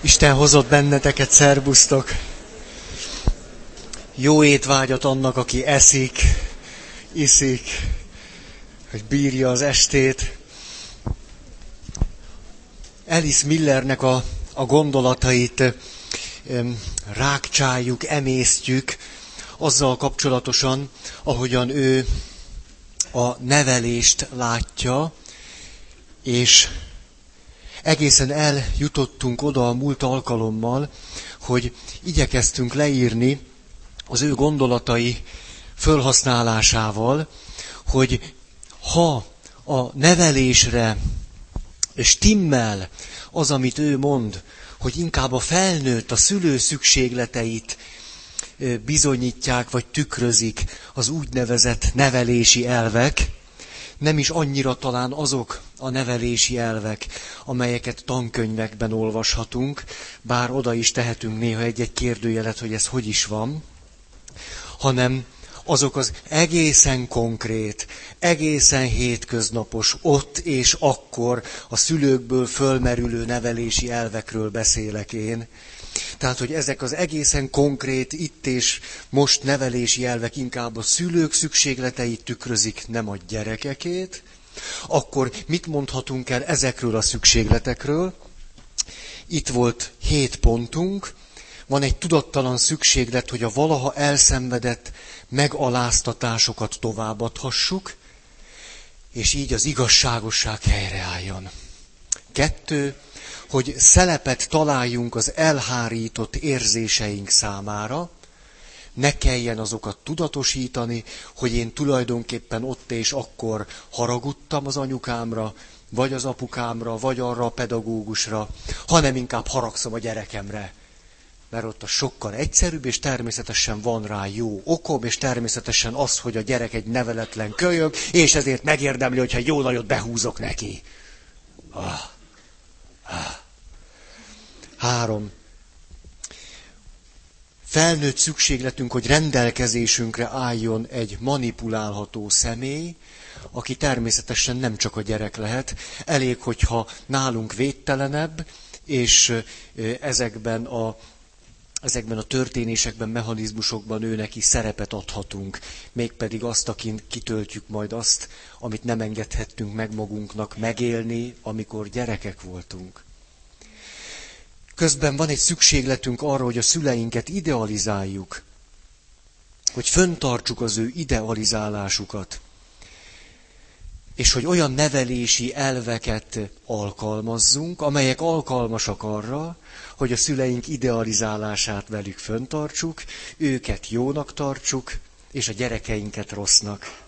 Isten hozott benneteket, szervusztok! Jó étvágyat annak, aki eszik, iszik, hogy bírja az estét. Alice Millernek a, a gondolatait rákcsáljuk, emésztjük, azzal kapcsolatosan, ahogyan ő a nevelést látja, és egészen eljutottunk oda a múlt alkalommal, hogy igyekeztünk leírni az ő gondolatai fölhasználásával, hogy ha a nevelésre stimmel az, amit ő mond, hogy inkább a felnőtt, a szülő szükségleteit bizonyítják, vagy tükrözik az úgynevezett nevelési elvek, nem is annyira talán azok a nevelési elvek, amelyeket tankönyvekben olvashatunk, bár oda is tehetünk néha egy-egy kérdőjelet, hogy ez hogy is van, hanem azok az egészen konkrét, egészen hétköznapos, ott és akkor a szülőkből fölmerülő nevelési elvekről beszélek én. Tehát, hogy ezek az egészen konkrét, itt és most nevelési elvek inkább a szülők szükségleteit tükrözik, nem a gyerekekét, akkor mit mondhatunk el ezekről a szükségletekről? Itt volt hét pontunk, van egy tudattalan szükséglet, hogy a valaha elszenvedett megaláztatásokat továbbadhassuk, és így az igazságosság helyreálljon. Kettő, hogy szelepet találjunk az elhárított érzéseink számára, ne kelljen azokat tudatosítani, hogy én tulajdonképpen ott és akkor haragudtam az anyukámra, vagy az apukámra, vagy arra a pedagógusra, hanem inkább haragszom a gyerekemre. Mert ott a sokkal egyszerűbb, és természetesen van rá jó okom, és természetesen az, hogy a gyerek egy neveletlen kölyök, és ezért megérdemli, hogyha jó nagyot behúzok neki. Ah. Ah. Három. Felnőtt szükségletünk, hogy rendelkezésünkre álljon egy manipulálható személy, aki természetesen nem csak a gyerek lehet. Elég, hogyha nálunk védtelenebb, és ezekben a, ezekben a történésekben, mechanizmusokban ő neki szerepet adhatunk. Mégpedig azt, akin kitöltjük majd azt, amit nem engedhettünk meg magunknak megélni, amikor gyerekek voltunk. Közben van egy szükségletünk arra, hogy a szüleinket idealizáljuk, hogy föntartsuk az ő idealizálásukat, és hogy olyan nevelési elveket alkalmazzunk, amelyek alkalmasak arra, hogy a szüleink idealizálását velük föntartsuk, őket jónak tartsuk, és a gyerekeinket rossznak.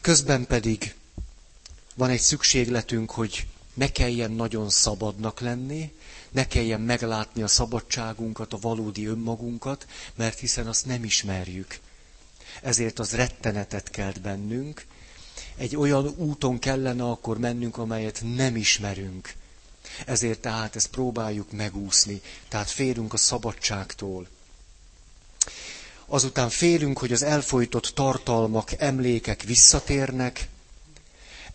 Közben pedig van egy szükségletünk, hogy ne kelljen nagyon szabadnak lenni, ne kelljen meglátni a szabadságunkat, a valódi önmagunkat, mert hiszen azt nem ismerjük. Ezért az rettenetet kelt bennünk. Egy olyan úton kellene akkor mennünk, amelyet nem ismerünk. Ezért tehát ezt próbáljuk megúszni. Tehát félünk a szabadságtól. Azután félünk, hogy az elfolytott tartalmak, emlékek visszatérnek,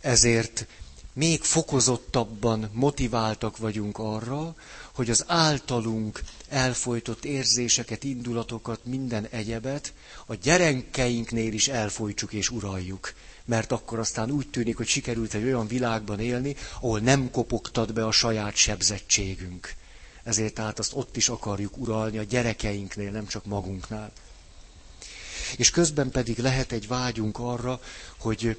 ezért még fokozottabban motiváltak vagyunk arra, hogy az általunk elfolytott érzéseket, indulatokat, minden egyebet a gyerekeinknél is elfolytsuk és uraljuk. Mert akkor aztán úgy tűnik, hogy sikerült egy olyan világban élni, ahol nem kopogtat be a saját sebzettségünk. Ezért tehát azt ott is akarjuk uralni a gyerekeinknél, nem csak magunknál. És közben pedig lehet egy vágyunk arra, hogy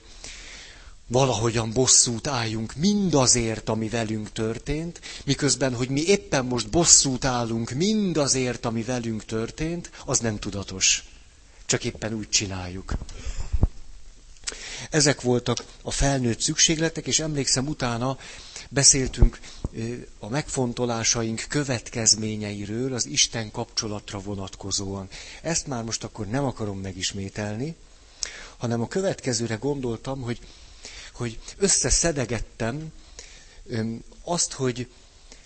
valahogyan bosszút álljunk mindazért, ami velünk történt, miközben, hogy mi éppen most bosszút állunk mindazért, ami velünk történt, az nem tudatos. Csak éppen úgy csináljuk. Ezek voltak a felnőtt szükségletek, és emlékszem utána beszéltünk a megfontolásaink következményeiről az Isten kapcsolatra vonatkozóan. Ezt már most akkor nem akarom megismételni, hanem a következőre gondoltam, hogy hogy összeszedegettem azt, hogy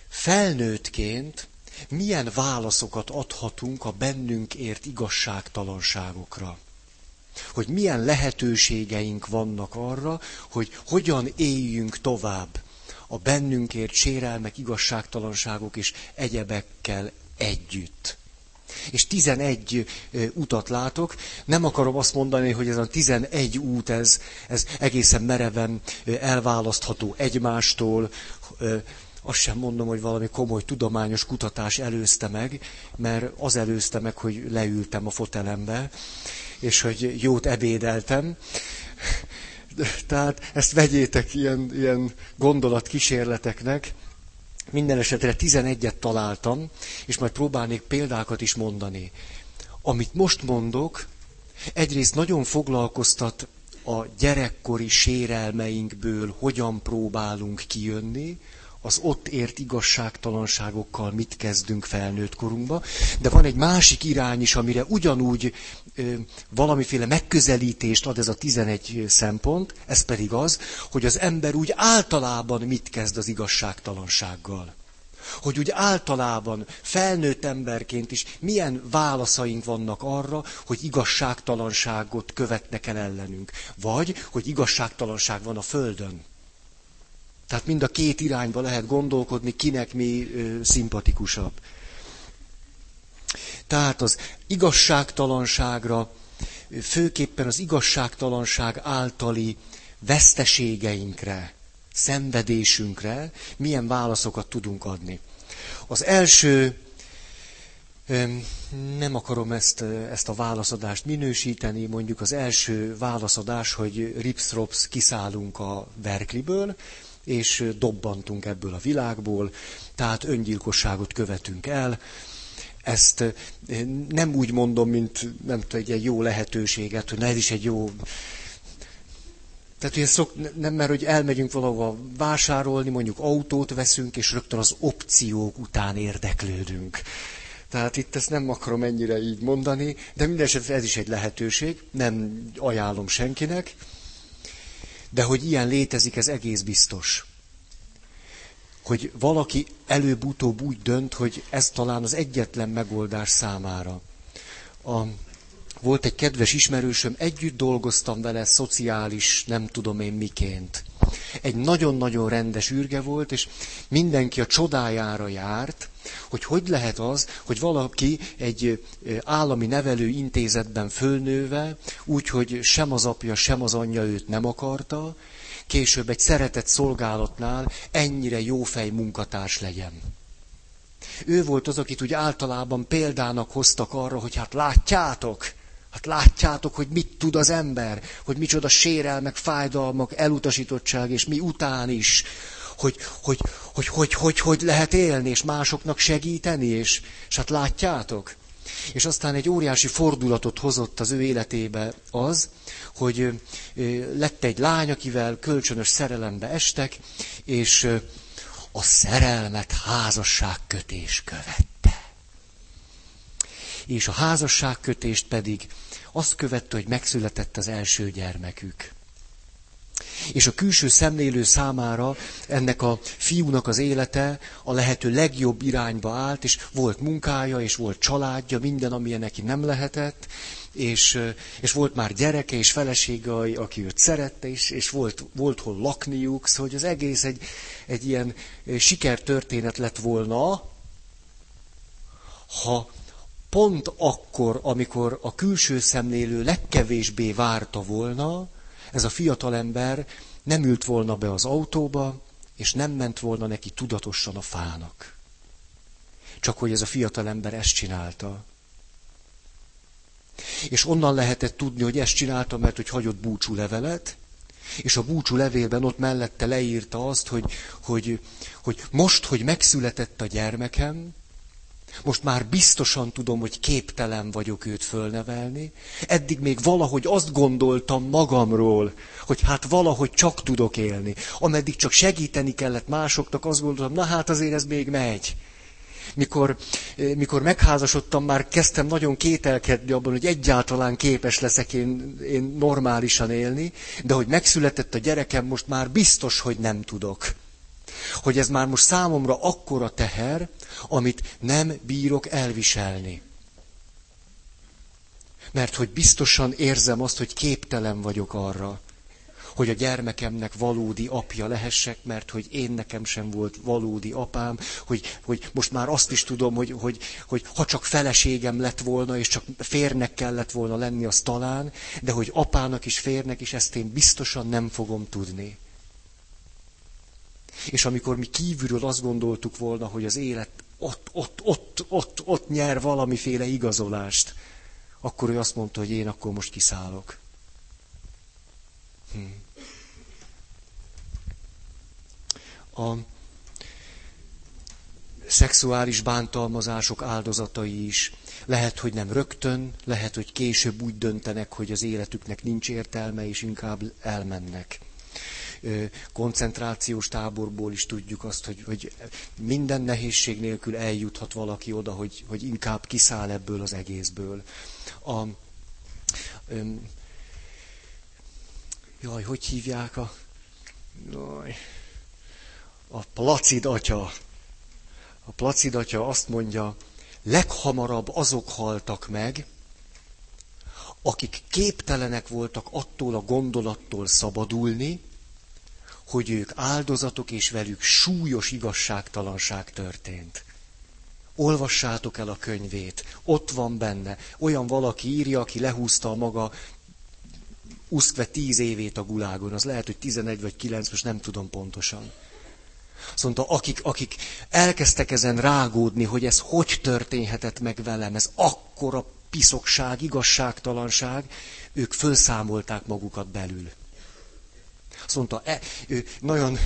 felnőttként milyen válaszokat adhatunk a bennünk ért igazságtalanságokra. Hogy milyen lehetőségeink vannak arra, hogy hogyan éljünk tovább a bennünkért sérelmek, igazságtalanságok és egyebekkel együtt. És 11 utat látok. Nem akarom azt mondani, hogy ez a 11 út, ez, ez egészen mereven elválasztható egymástól. Azt sem mondom, hogy valami komoly tudományos kutatás előzte meg, mert az előzte meg, hogy leültem a fotelembe, és hogy jót ebédeltem. Tehát ezt vegyétek ilyen, ilyen gondolatkísérleteknek. Minden esetre 11-et találtam, és majd próbálnék példákat is mondani. Amit most mondok, egyrészt nagyon foglalkoztat a gyerekkori sérelmeinkből, hogyan próbálunk kijönni, az ott ért igazságtalanságokkal mit kezdünk felnőtt korunkba, de van egy másik irány is, amire ugyanúgy valamiféle megközelítést ad ez a 11 szempont, ez pedig az, hogy az ember úgy általában mit kezd az igazságtalansággal. Hogy úgy általában felnőtt emberként is milyen válaszaink vannak arra, hogy igazságtalanságot követnek el ellenünk. Vagy, hogy igazságtalanság van a Földön. Tehát mind a két irányba lehet gondolkodni, kinek mi ö, szimpatikusabb. Tehát az igazságtalanságra, főképpen az igazságtalanság általi veszteségeinkre, szenvedésünkre milyen válaszokat tudunk adni. Az első, nem akarom ezt, ezt a válaszadást minősíteni, mondjuk az első válaszadás, hogy ripsrops kiszállunk a Berkeley-ből, és dobbantunk ebből a világból, tehát öngyilkosságot követünk el. Ezt nem úgy mondom, mint nem tudom, egy jó lehetőséget, hogy na ez is egy jó tehát hogy szok, nem, mert hogy elmegyünk valahova vásárolni, mondjuk autót veszünk, és rögtön az opciók után érdeklődünk. Tehát itt ezt nem akarom ennyire így mondani, de minden esetre ez is egy lehetőség, nem ajánlom senkinek. De hogy ilyen létezik, ez egész biztos. Hogy valaki előbb-utóbb úgy dönt, hogy ez talán az egyetlen megoldás számára. A, volt egy kedves ismerősöm, együtt dolgoztam vele szociális, nem tudom én miként. Egy nagyon-nagyon rendes űrge volt, és mindenki a csodájára járt, hogy hogy lehet az, hogy valaki egy állami nevelő intézetben fölnőve, úgy, hogy sem az apja, sem az anyja őt nem akarta, később egy szeretett szolgálatnál ennyire jófej munkatárs legyen. Ő volt az, akit úgy általában példának hoztak arra, hogy hát látjátok, hát látjátok, hogy mit tud az ember, hogy micsoda sérelmek, fájdalmak, elutasítottság, és mi után is, hogy hogy, hogy, hogy, hogy, hogy lehet élni, és másoknak segíteni, és, és hát látjátok. És aztán egy óriási fordulatot hozott az ő életébe az, hogy lett egy lány, akivel kölcsönös szerelembe estek, és a szerelmet házasságkötés követte. És a házasságkötést pedig azt követte, hogy megszületett az első gyermekük. És a külső szemlélő számára ennek a fiúnak az élete a lehető legjobb irányba állt, és volt munkája, és volt családja, minden, amilyen neki nem lehetett, és, és volt már gyereke és felesége, aki őt szerette, és, és volt, volt hol lakniuk, szóval hogy az egész egy, egy ilyen sikertörténet lett volna, ha pont akkor, amikor a külső szemlélő legkevésbé várta volna, ez a fiatalember nem ült volna be az autóba, és nem ment volna neki tudatosan a fának. Csak hogy ez a fiatalember ezt csinálta. És onnan lehetett tudni, hogy ezt csinálta, mert hogy hagyott búcsú levelet, és a búcsú levélben ott mellette leírta azt, hogy, hogy, hogy most, hogy megszületett a gyermekem, most már biztosan tudom, hogy képtelen vagyok őt fölnevelni. Eddig még valahogy azt gondoltam magamról, hogy hát valahogy csak tudok élni. Ameddig csak segíteni kellett másoknak, azt gondoltam, na hát azért ez még megy. Mikor, mikor megházasodtam, már kezdtem nagyon kételkedni abban, hogy egyáltalán képes leszek én, én normálisan élni, de hogy megszületett a gyerekem, most már biztos, hogy nem tudok. Hogy ez már most számomra akkora teher, amit nem bírok elviselni. Mert hogy biztosan érzem azt, hogy képtelen vagyok arra, hogy a gyermekemnek valódi apja lehessek, mert hogy én nekem sem volt valódi apám, hogy, hogy most már azt is tudom, hogy, hogy, hogy ha csak feleségem lett volna, és csak férnek kellett volna lenni, az talán, de hogy apának is férnek is, ezt én biztosan nem fogom tudni. És amikor mi kívülről azt gondoltuk volna, hogy az élet ott, ott, ott, ott, ott nyer valamiféle igazolást, akkor ő azt mondta, hogy én akkor most kiszállok. Hm. A szexuális bántalmazások áldozatai is. Lehet, hogy nem rögtön, lehet, hogy később úgy döntenek, hogy az életüknek nincs értelme, és inkább elmennek koncentrációs táborból is tudjuk azt, hogy, hogy minden nehézség nélkül eljuthat valaki oda, hogy, hogy inkább kiszáll ebből az egészből. A, öm, jaj, hogy hívják a... Jaj, a Placid atya. A Placid atya azt mondja, leghamarabb azok haltak meg, akik képtelenek voltak attól a gondolattól szabadulni, hogy ők áldozatok, és velük súlyos igazságtalanság történt. Olvassátok el a könyvét, ott van benne. Olyan valaki írja, aki lehúzta a maga uszkve tíz évét a gulágon, az lehet, hogy tizenegy vagy kilenc, most nem tudom pontosan. Azt mondta, akik, akik elkezdtek ezen rágódni, hogy ez hogy történhetett meg velem, ez akkora piszokság, igazságtalanság, ők fölszámolták magukat belül. Azt mondta, e, ő nagyon,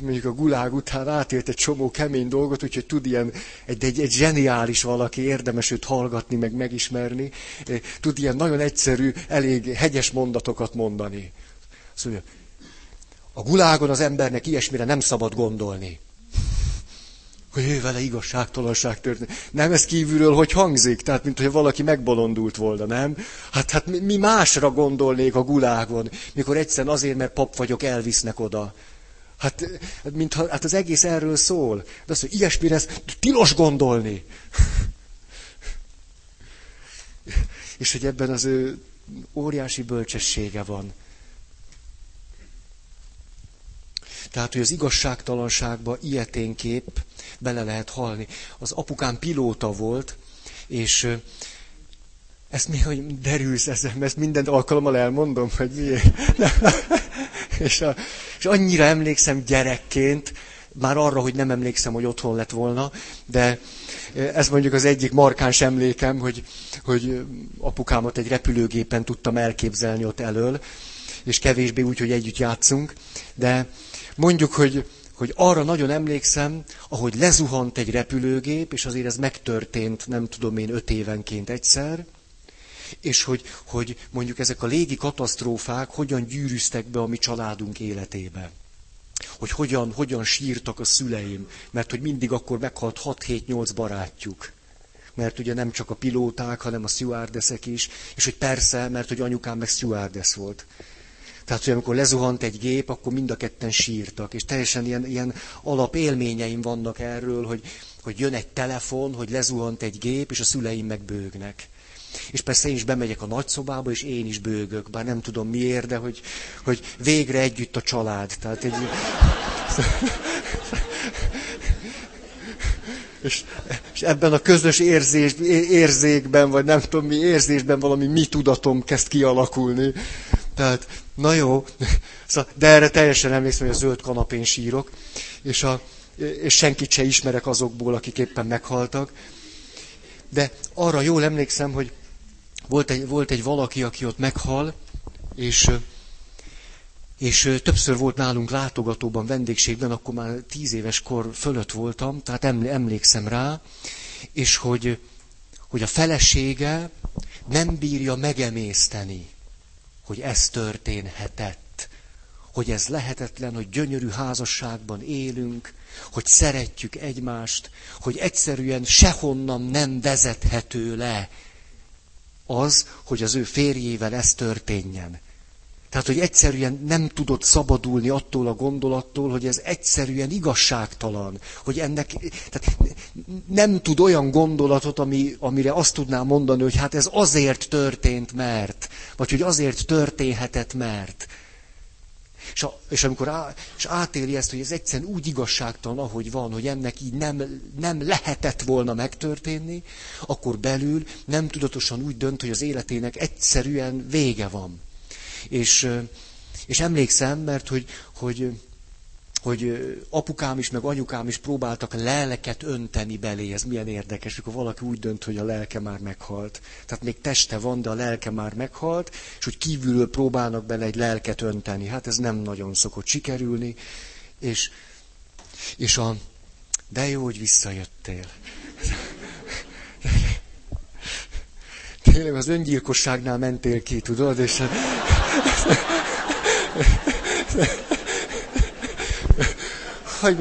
mondjuk a gulág után átélt egy csomó kemény dolgot, úgyhogy tud ilyen, egy, egy, egy zseniális valaki, érdemes őt hallgatni, meg megismerni, e, tud ilyen nagyon egyszerű, elég hegyes mondatokat mondani. Azt mondja, a gulágon az embernek ilyesmire nem szabad gondolni hogy ő vele igazságtalanság történt. Nem ez kívülről, hogy hangzik, tehát mint hogy valaki megbolondult volna, nem? Hát, hát mi másra gondolnék a gulágon, mikor egyszerűen azért, mert pap vagyok, elvisznek oda. Hát, mintha, hát az egész erről szól. De azt, hogy ilyesmire ez tilos gondolni. És hogy ebben az ő óriási bölcsessége van. Tehát, hogy az igazságtalanságba ilyeténképp bele lehet halni. Az apukám pilóta volt, és ezt mi, hogy derülsz ezen, ezt minden alkalommal elmondom, hogy miért. és, a, és annyira emlékszem gyerekként, már arra, hogy nem emlékszem, hogy otthon lett volna, de ez mondjuk az egyik markáns emlékem, hogy, hogy apukámat egy repülőgépen tudtam elképzelni ott elől, és kevésbé úgy, hogy együtt játszunk, de mondjuk, hogy hogy arra nagyon emlékszem, ahogy lezuhant egy repülőgép, és azért ez megtörtént, nem tudom én, öt évenként egyszer, és hogy, hogy mondjuk ezek a légi katasztrófák hogyan gyűrűztek be a mi családunk életébe. Hogy hogyan, hogyan sírtak a szüleim, mert hogy mindig akkor meghalt 6-7-8 barátjuk. Mert ugye nem csak a pilóták, hanem a stewardessek is, és hogy persze, mert hogy anyukám meg stewardess volt. Tehát, hogy amikor lezuhant egy gép, akkor mind a ketten sírtak, és teljesen ilyen, ilyen alapélményeim vannak erről, hogy, hogy jön egy telefon, hogy lezuhant egy gép, és a szüleim meg bőgnek. És persze én is bemegyek a nagyszobába, és én is bőgök, bár nem tudom miért, de hogy, hogy végre együtt a család. Tehát egy... és, és ebben a közös érzés, érzékben, vagy nem tudom mi érzésben valami mi tudatom kezd kialakulni. Tehát, na jó, szóval, de erre teljesen emlékszem, hogy a zöld kanapén sírok, és, a, és senkit se ismerek azokból, akik éppen meghaltak. De arra jól emlékszem, hogy volt egy, volt egy valaki, aki ott meghal, és, és többször volt nálunk látogatóban, vendégségben, akkor már tíz éves kor fölött voltam, tehát emlékszem rá, és hogy, hogy a felesége nem bírja megemészteni hogy ez történhetett, hogy ez lehetetlen, hogy gyönyörű házasságban élünk, hogy szeretjük egymást, hogy egyszerűen sehonnan nem vezethető le az, hogy az ő férjével ez történjen. Tehát, hogy egyszerűen nem tudott szabadulni attól a gondolattól, hogy ez egyszerűen igazságtalan, hogy ennek, tehát nem tud olyan gondolatot, ami, amire azt tudná mondani, hogy hát ez azért történt, mert, vagy hogy azért történhetett, mert. És, a, és amikor á, és átéli ezt, hogy ez egyszerűen úgy igazságtalan, ahogy van, hogy ennek így nem, nem lehetett volna megtörténni, akkor belül nem tudatosan úgy dönt, hogy az életének egyszerűen vége van. És, és emlékszem, mert hogy, hogy hogy apukám is, meg anyukám is próbáltak lelket önteni belé. Ez milyen érdekes, amikor valaki úgy dönt, hogy a lelke már meghalt. Tehát még teste van, de a lelke már meghalt, és hogy kívülről próbálnak bele egy lelket önteni. Hát ez nem nagyon szokott sikerülni. És, és a... De jó, hogy visszajöttél. Tényleg az öngyilkosságnál mentél ki, tudod, és... hogy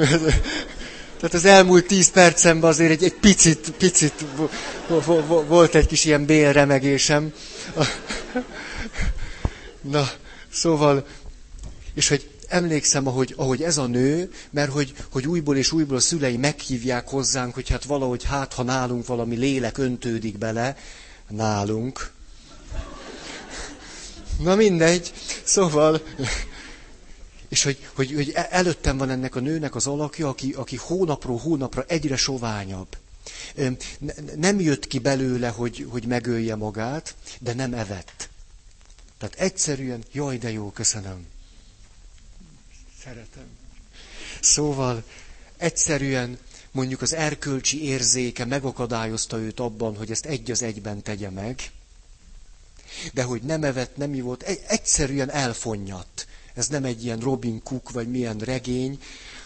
tehát az elmúlt tíz percemben azért egy, egy picit, picit volt egy kis ilyen bélremegésem. Na, szóval, és hogy emlékszem, ahogy, ahogy ez a nő, mert hogy, hogy újból és újból a szülei meghívják hozzánk, hogy hát valahogy hát, ha nálunk valami lélek öntődik bele, nálunk. Na mindegy, szóval és hogy, hogy, hogy e- előttem van ennek a nőnek az alakja, aki, aki hónapról hónapra egyre soványabb. Nem jött ki belőle, hogy, hogy megölje magát, de nem evett. Tehát egyszerűen, jaj, de jó, köszönöm. Szeretem. Szóval egyszerűen mondjuk az erkölcsi érzéke megakadályozta őt abban, hogy ezt egy az egyben tegye meg, de hogy nem evett, nem ivott, egyszerűen elfonnyadt. Ez nem egy ilyen Robin Cook, vagy milyen regény,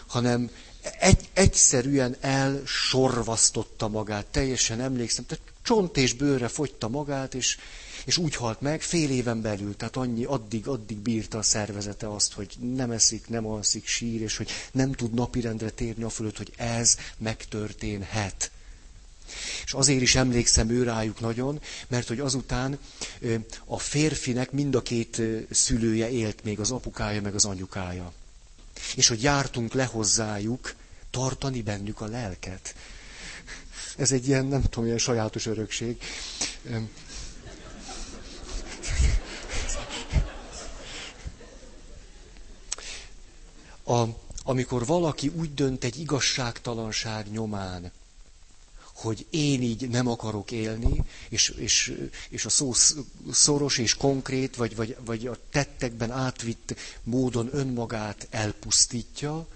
hanem egy, egyszerűen elsorvasztotta magát, teljesen emlékszem, tehát csont és bőre fogyta magát, és, és úgy halt meg fél éven belül, tehát annyi, addig, addig bírta a szervezete azt, hogy nem eszik, nem alszik, sír, és hogy nem tud napirendre térni a fölött, hogy ez megtörténhet. És azért is emlékszem ő rájuk nagyon, mert hogy azután a férfinek mind a két szülője élt még, az apukája meg az anyukája. És hogy jártunk le hozzájuk tartani bennük a lelket. Ez egy ilyen, nem tudom, ilyen sajátos örökség. A, amikor valaki úgy dönt egy igazságtalanság nyomán, hogy én így nem akarok élni, és, és, és a szó szoros és konkrét, vagy, vagy, vagy a tettekben átvitt módon önmagát elpusztítja,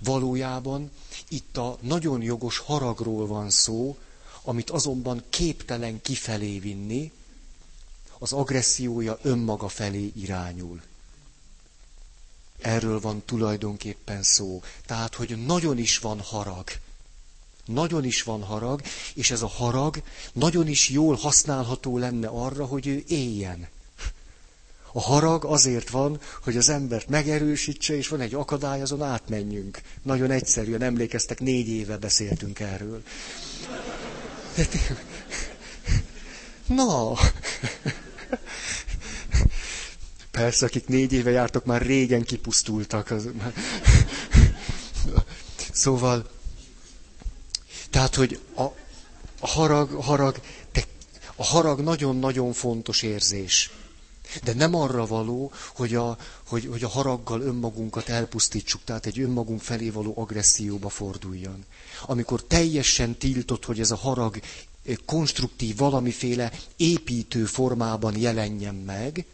valójában itt a nagyon jogos haragról van szó, amit azonban képtelen kifelé vinni, az agressziója önmaga felé irányul. Erről van tulajdonképpen szó. Tehát, hogy nagyon is van harag nagyon is van harag, és ez a harag nagyon is jól használható lenne arra, hogy ő éljen. A harag azért van, hogy az embert megerősítse, és van egy akadály, azon átmenjünk. Nagyon egyszerűen emlékeztek, négy éve beszéltünk erről. Na, persze, akik négy éve jártok, már régen kipusztultak. Szóval, tehát, hogy a, a harag, harag, de a harag nagyon-nagyon fontos érzés. De nem arra való, hogy a, hogy, hogy a haraggal önmagunkat elpusztítsuk, tehát egy önmagunk felé való agresszióba forduljon. Amikor teljesen tiltott, hogy ez a harag konstruktív, valamiféle építő formában jelenjen meg,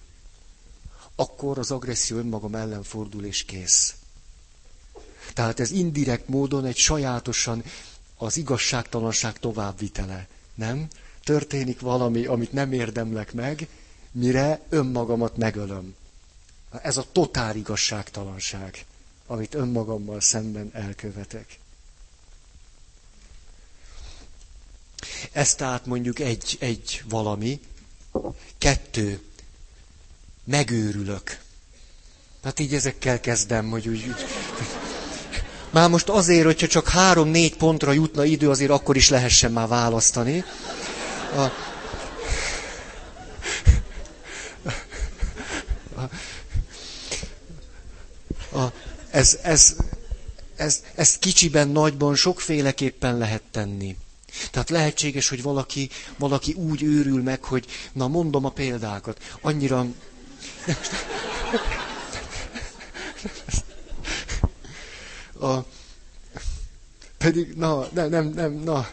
akkor az agresszió önmagam ellen fordul és kész. Tehát ez indirekt módon egy sajátosan az igazságtalanság továbbvitele. Nem? Történik valami, amit nem érdemlek meg, mire önmagamat megölöm. Ez a totál igazságtalanság, amit önmagammal szemben elkövetek. Ez tehát mondjuk egy, egy valami. Kettő, megőrülök. Hát így ezekkel kezdem, hogy úgy, úgy már most azért, hogyha csak három-négy pontra jutna idő, azért akkor is lehessen már választani. A, a, a, ez, ez, ez, ezt kicsiben, nagyban sokféleképpen lehet tenni. Tehát lehetséges, hogy valaki, valaki úgy őrül meg, hogy, na mondom a példákat, annyira... A, pedig, na, nem, nem, nem, na,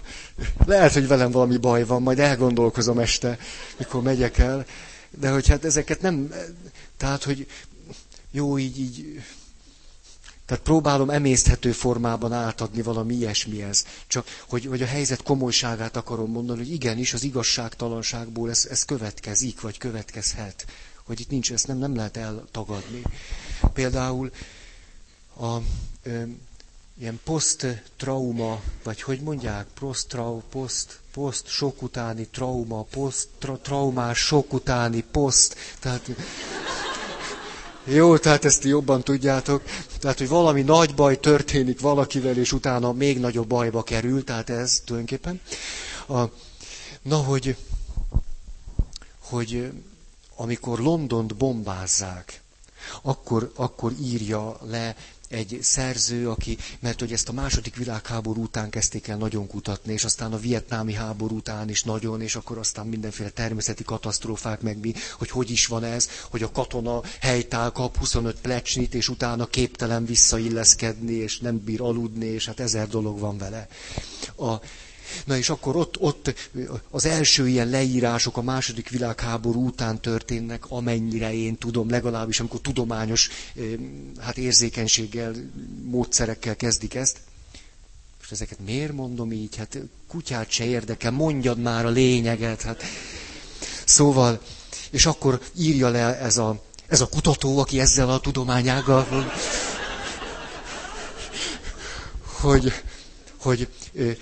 lehet, hogy velem valami baj van, majd elgondolkozom este, mikor megyek el, de hogy hát ezeket nem, tehát, hogy jó, így, így, tehát próbálom emészthető formában átadni valami ilyesmihez. Csak, hogy, hogy a helyzet komolyságát akarom mondani, hogy igenis az igazságtalanságból ez, ez következik, vagy következhet. Hogy itt nincs, ezt nem, nem lehet eltagadni. Például a, ö, ilyen post-trauma, vagy hogy mondják, post-trau, post, post sok utáni trauma, post tra, traumás sok utáni post, tehát jó, tehát ezt jobban tudjátok. Tehát, hogy valami nagy baj történik valakivel, és utána még nagyobb bajba kerül, tehát ez tulajdonképpen. A, na, hogy, hogy amikor Londont bombázzák, akkor, akkor írja le egy szerző, aki, mert hogy ezt a második világháború után kezdték el nagyon kutatni, és aztán a vietnámi háború után is nagyon, és akkor aztán mindenféle természeti katasztrófák meg mi, hogy hogy is van ez, hogy a katona helytál kap 25 plecsnit, és utána képtelen visszailleszkedni, és nem bír aludni, és hát ezer dolog van vele. A, Na és akkor ott, ott az első ilyen leírások a második világháború után történnek, amennyire én tudom, legalábbis amikor tudományos hát érzékenységgel, módszerekkel kezdik ezt. És ezeket miért mondom így? Hát kutyát se érdekel, mondjad már a lényeget. Hát. Szóval, és akkor írja le ez a, ez a kutató, aki ezzel a tudományággal, hogy, hogy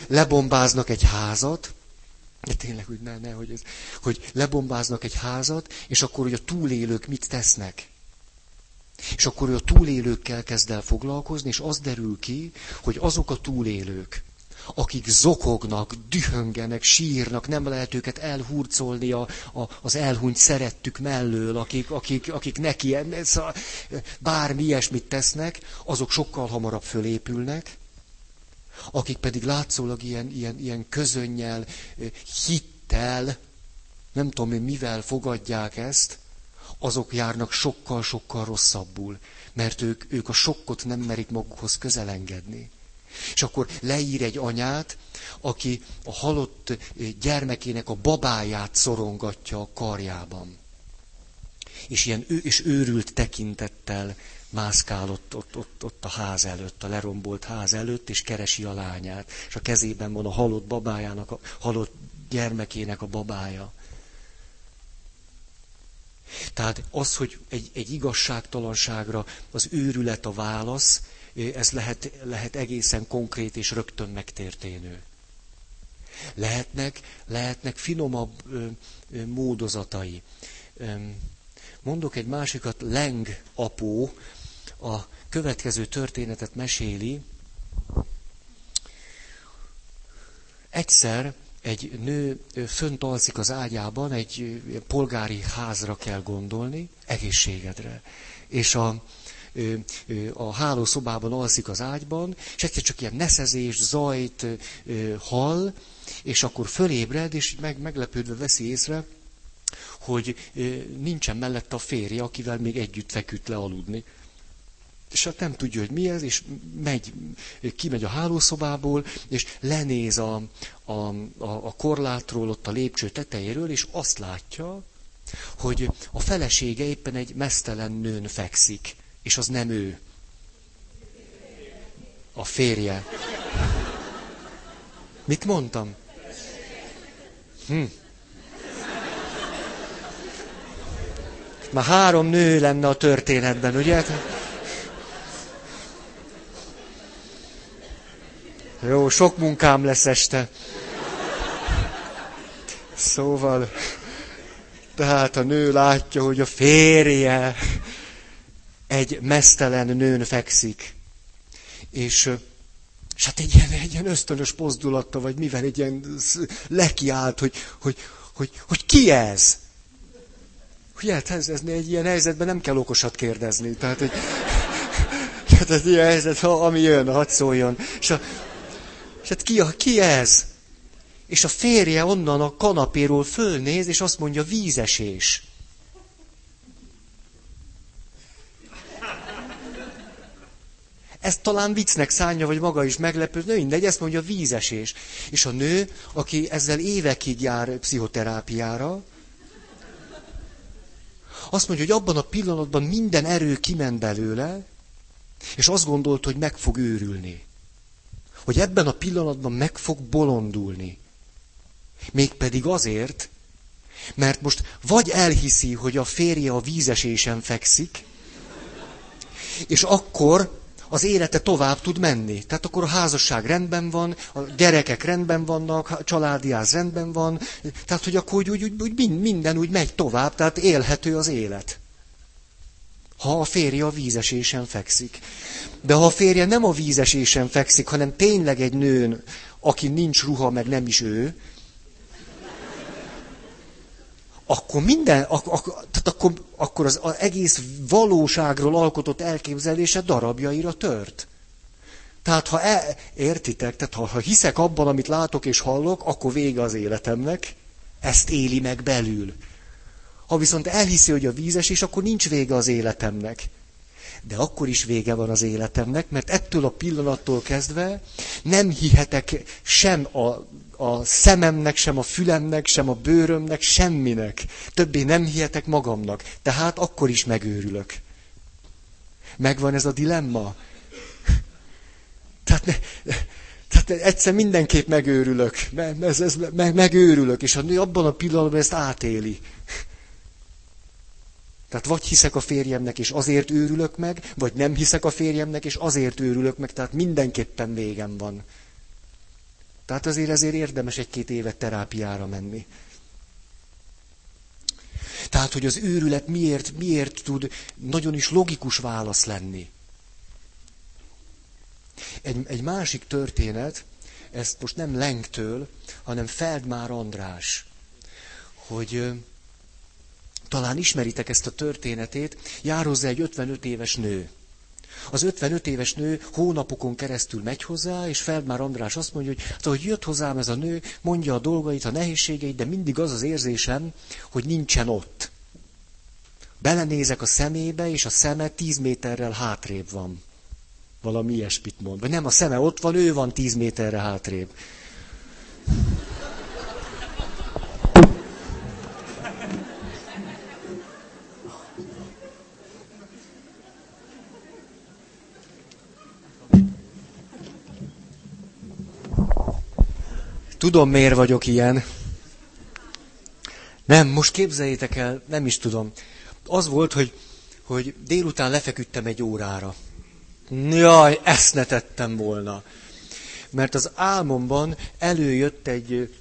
lebombáznak egy házat, de tényleg, hogy ne, ne, hogy, ez, hogy lebombáznak egy házat, és akkor, hogy a túlélők mit tesznek. És akkor, hogy a túlélőkkel kezd el foglalkozni, és az derül ki, hogy azok a túlélők, akik zokognak, dühöngenek, sírnak, nem lehet őket elhurcolni a, a, az elhunyt szerettük mellől, akik, akik, akik neki bármi ilyesmit tesznek, azok sokkal hamarabb fölépülnek, akik pedig látszólag ilyen, ilyen, ilyen közönnyel, hittel, nem tudom én mivel fogadják ezt, azok járnak sokkal-sokkal rosszabbul, mert ők, ők a sokkot nem merik magukhoz közelengedni. És akkor leír egy anyát, aki a halott gyermekének a babáját szorongatja a karjában. És ilyen és őrült tekintettel mászkál ott, ott, ott, ott a ház előtt, a lerombolt ház előtt, és keresi a lányát. És a kezében van a halott babájának, a halott gyermekének a babája. Tehát az, hogy egy, egy igazságtalanságra az őrület a válasz, ez lehet, lehet egészen konkrét és rögtön megtérténő. Lehetnek, lehetnek finomabb ö, ö, módozatai. Mondok egy másikat, Leng apó, a következő történetet meséli. Egyszer egy nő fönt alszik az ágyában, egy polgári házra kell gondolni, egészségedre. És a, a hálószobában alszik az ágyban, és egyszer csak ilyen neszezés, zajt hall, és akkor fölébred, és meg, meglepődve veszi észre, hogy nincsen mellette a férje, akivel még együtt feküdt le aludni és hát nem tudja, hogy mi ez, és megy, kimegy a hálószobából, és lenéz a, a, a, a korlátról, ott a lépcső tetejéről, és azt látja, hogy a felesége éppen egy mesztelen nőn fekszik, és az nem ő. A férje. Mit mondtam? Hm. Már három nő lenne a történetben, ugye? Jó, sok munkám lesz este. Szóval, tehát a nő látja, hogy a férje egy mesztelen nőn fekszik. És, és hát egy ilyen, egy ilyen ösztönös pozdulatta, vagy mivel egy ilyen lekiált, hogy, hogy, hogy, hogy ki ez? Hát ez, ez egy ilyen helyzetben nem kell okosat kérdezni. Tehát egy, tehát egy ilyen helyzet, ami jön, hadd szóljon. És a, és hát ki, ki ez? És a férje onnan a kanapéról fölnéz, és azt mondja, vízesés. ezt talán viccnek szánja, vagy maga is meglepő, de mindegy, ezt mondja vízesés. És a nő, aki ezzel évekig jár pszichoterápiára, azt mondja, hogy abban a pillanatban minden erő kiment belőle, és azt gondolt, hogy meg fog őrülni. Hogy ebben a pillanatban meg fog bolondulni. Mégpedig azért, mert most vagy elhiszi, hogy a férje a vízesésen fekszik, és akkor az élete tovább tud menni. Tehát akkor a házasság rendben van, a gyerekek rendben vannak, a családiáz rendben van, tehát hogy akkor úgy, úgy, úgy minden úgy megy tovább, tehát élhető az élet. Ha a férje a vízesésen fekszik. De ha a férje nem a vízesésen fekszik, hanem tényleg egy nőn, aki nincs ruha, meg nem is ő, akkor minden, ak, ak, tehát akkor, akkor az, az egész valóságról alkotott elképzelése darabjaira tört. Tehát ha e, értitek, tehát ha, ha hiszek abban, amit látok és hallok, akkor vége az életemnek, ezt éli meg belül. Ha viszont elhiszi, hogy a vízes, és akkor nincs vége az életemnek. De akkor is vége van az életemnek, mert ettől a pillanattól kezdve nem hihetek sem a a szememnek, sem a fülemnek, sem a bőrömnek, semminek. Többé nem hihetek magamnak. Tehát akkor is megőrülök. Megvan ez a dilemma? Tehát, ne, tehát egyszer mindenképp megőrülök. Ez, ez, meg, megőrülök, és a nő abban a pillanatban ezt átéli. Tehát vagy hiszek a férjemnek, és azért őrülök meg, vagy nem hiszek a férjemnek, és azért őrülök meg, tehát mindenképpen végem van. Tehát azért ezért érdemes egy-két évet terápiára menni. Tehát, hogy az őrület miért, miért tud nagyon is logikus válasz lenni. Egy, egy másik történet, ezt most nem Lenktől, hanem Feldmár András, hogy talán ismeritek ezt a történetét, jár hozzá egy 55 éves nő. Az 55 éves nő hónapokon keresztül megy hozzá, és Feldmár András azt mondja, hogy, hát, hogy jött hozzám ez a nő, mondja a dolgait, a nehézségeit, de mindig az az érzésem, hogy nincsen ott. Belenézek a szemébe, és a szeme tíz méterrel hátrébb van. Valami ilyesmit mond. Vagy nem, a szeme ott van, ő van tíz méterre hátrébb. Tudom, miért vagyok ilyen. Nem, most képzeljétek el, nem is tudom. Az volt, hogy, hogy délután lefeküdtem egy órára. Jaj, ezt ne tettem volna. Mert az álmomban előjött egy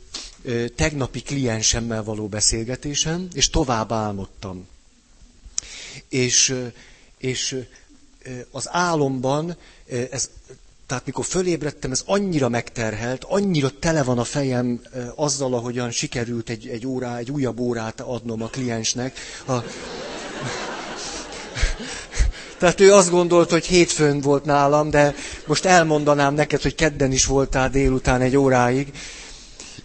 ö, tegnapi kliensemmel való beszélgetésem, és tovább álmodtam. És, és az álomban, ez tehát mikor fölébredtem, ez annyira megterhelt, annyira tele van a fejem azzal, ahogyan sikerült egy, egy, órá, egy újabb órát adnom a kliensnek. A... Tehát ő azt gondolt, hogy hétfőn volt nálam, de most elmondanám neked, hogy kedden is voltál délután egy óráig.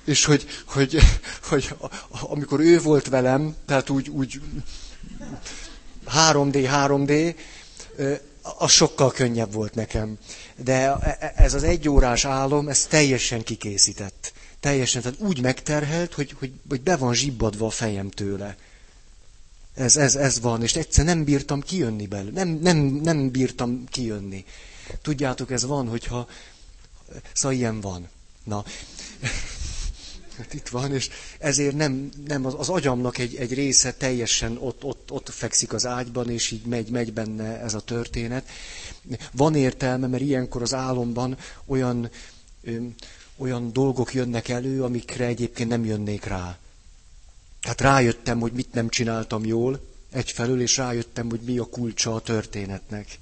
És hogy, hogy, hogy amikor ő volt velem, tehát úgy, úgy 3D, 3D, az sokkal könnyebb volt nekem. De e, e, ez az egy órás álom, ez teljesen kikészített. Teljesen, tehát úgy megterhelt, hogy, hogy, hogy be van zsibbadva a fejem tőle. Ez, ez, ez van, és egyszer nem bírtam kijönni belőle. Nem, nem, nem bírtam kijönni. Tudjátok, ez van, hogyha... Szóval ilyen van. Na, hát itt van, és ezért nem, nem az, az agyamnak egy, egy része teljesen ott, ott, ott fekszik az ágyban, és így megy, megy benne ez a történet. Van értelme, mert ilyenkor az álomban olyan, ö, olyan dolgok jönnek elő, amikre egyébként nem jönnék rá. Hát rájöttem, hogy mit nem csináltam jól, egyfelől, és rájöttem, hogy mi a kulcsa a történetnek.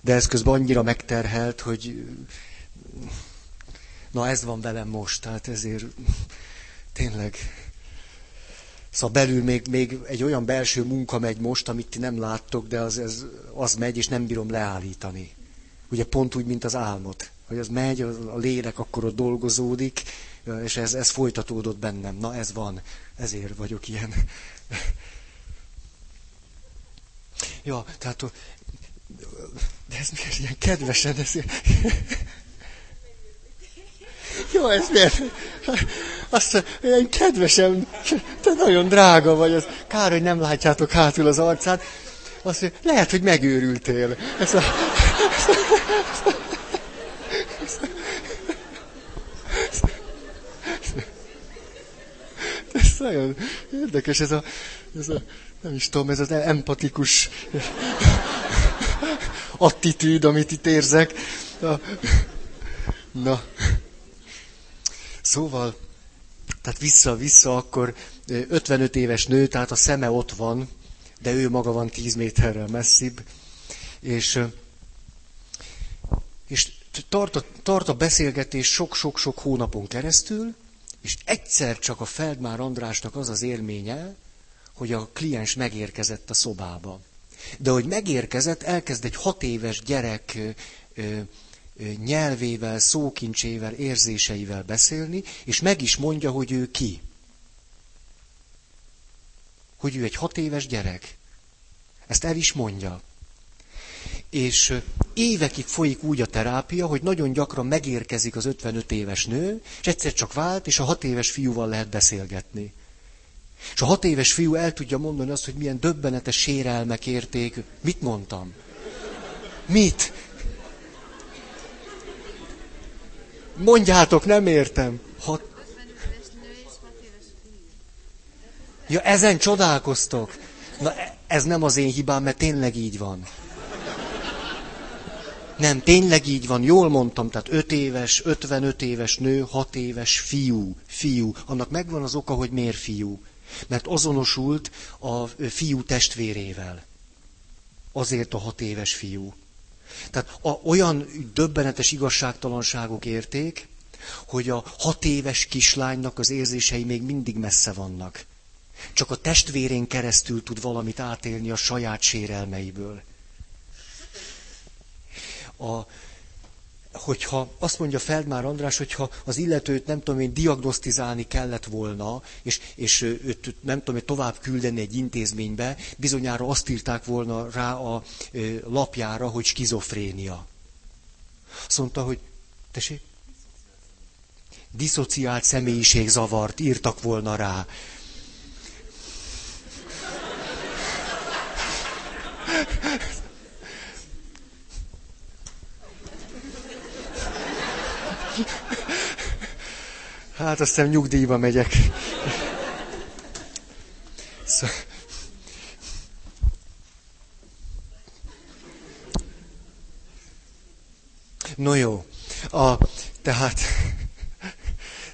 De ez közben annyira megterhelt, hogy na ez van velem most, tehát ezért tényleg Szóval belül még, még egy olyan belső munka megy most, amit ti nem láttok, de az, ez, az megy, és nem bírom leállítani. Ugye pont úgy, mint az álmot. Hogy az megy, a lélek akkor ott dolgozódik, és ez, ez folytatódott bennem. Na ez van, ezért vagyok ilyen. Ja, tehát De ez miért ilyen kedvesen? Ez... Jó, ez miért? Azt ilyen kedvesen, te nagyon drága vagy, az kár, hogy nem látjátok hátul az arcát. Azt mondja, lehet, hogy megőrültél. Ez a... Ez nagyon érdekes, ez a, ez a, nem is tudom, ez az empatikus attitűd, amit itt érzek. Na, na. Szóval, tehát vissza-vissza, akkor 55 éves nő, tehát a szeme ott van, de ő maga van 10 méterrel messzibb, és, és tart, a, tart a beszélgetés sok-sok-sok hónapon keresztül, és egyszer csak a Feldmár Andrásnak az az élménye, hogy a kliens megérkezett a szobába. De hogy megérkezett, elkezd egy hat éves gyerek nyelvével, szókincsével, érzéseivel beszélni, és meg is mondja, hogy ő ki. Hogy ő egy hat éves gyerek. Ezt el is mondja. És évekig folyik úgy a terápia, hogy nagyon gyakran megérkezik az 55 éves nő, és egyszer csak vált, és a hat éves fiúval lehet beszélgetni. És a hat éves fiú el tudja mondani azt, hogy milyen döbbenetes sérelmek érték. Mit mondtam? Mit? Mondjátok, nem értem. Hat... Ja, ezen csodálkoztok. Na, ez nem az én hibám, mert tényleg így van. Nem, tényleg így van, jól mondtam, tehát 5 éves, 55 éves nő, 6 éves fiú, fiú. Annak megvan az oka, hogy miért fiú. Mert azonosult a fiú testvérével. Azért a 6 éves fiú. Tehát a, olyan döbbenetes igazságtalanságok érték, hogy a hat éves kislánynak az érzései még mindig messze vannak. Csak a testvérén keresztül tud valamit átélni a saját sérelmeiből. A, hogyha azt mondja Feldmár András, hogyha az illetőt nem tudom én diagnosztizálni kellett volna, és, és őt nem tudom én tovább küldeni egy intézménybe, bizonyára azt írták volna rá a lapjára, hogy skizofrénia. Azt mondta, hogy tessék? Diszociált személyiségzavart írtak volna rá. Hát azt hiszem nyugdíjba megyek. Szóval... No jó. A, tehát,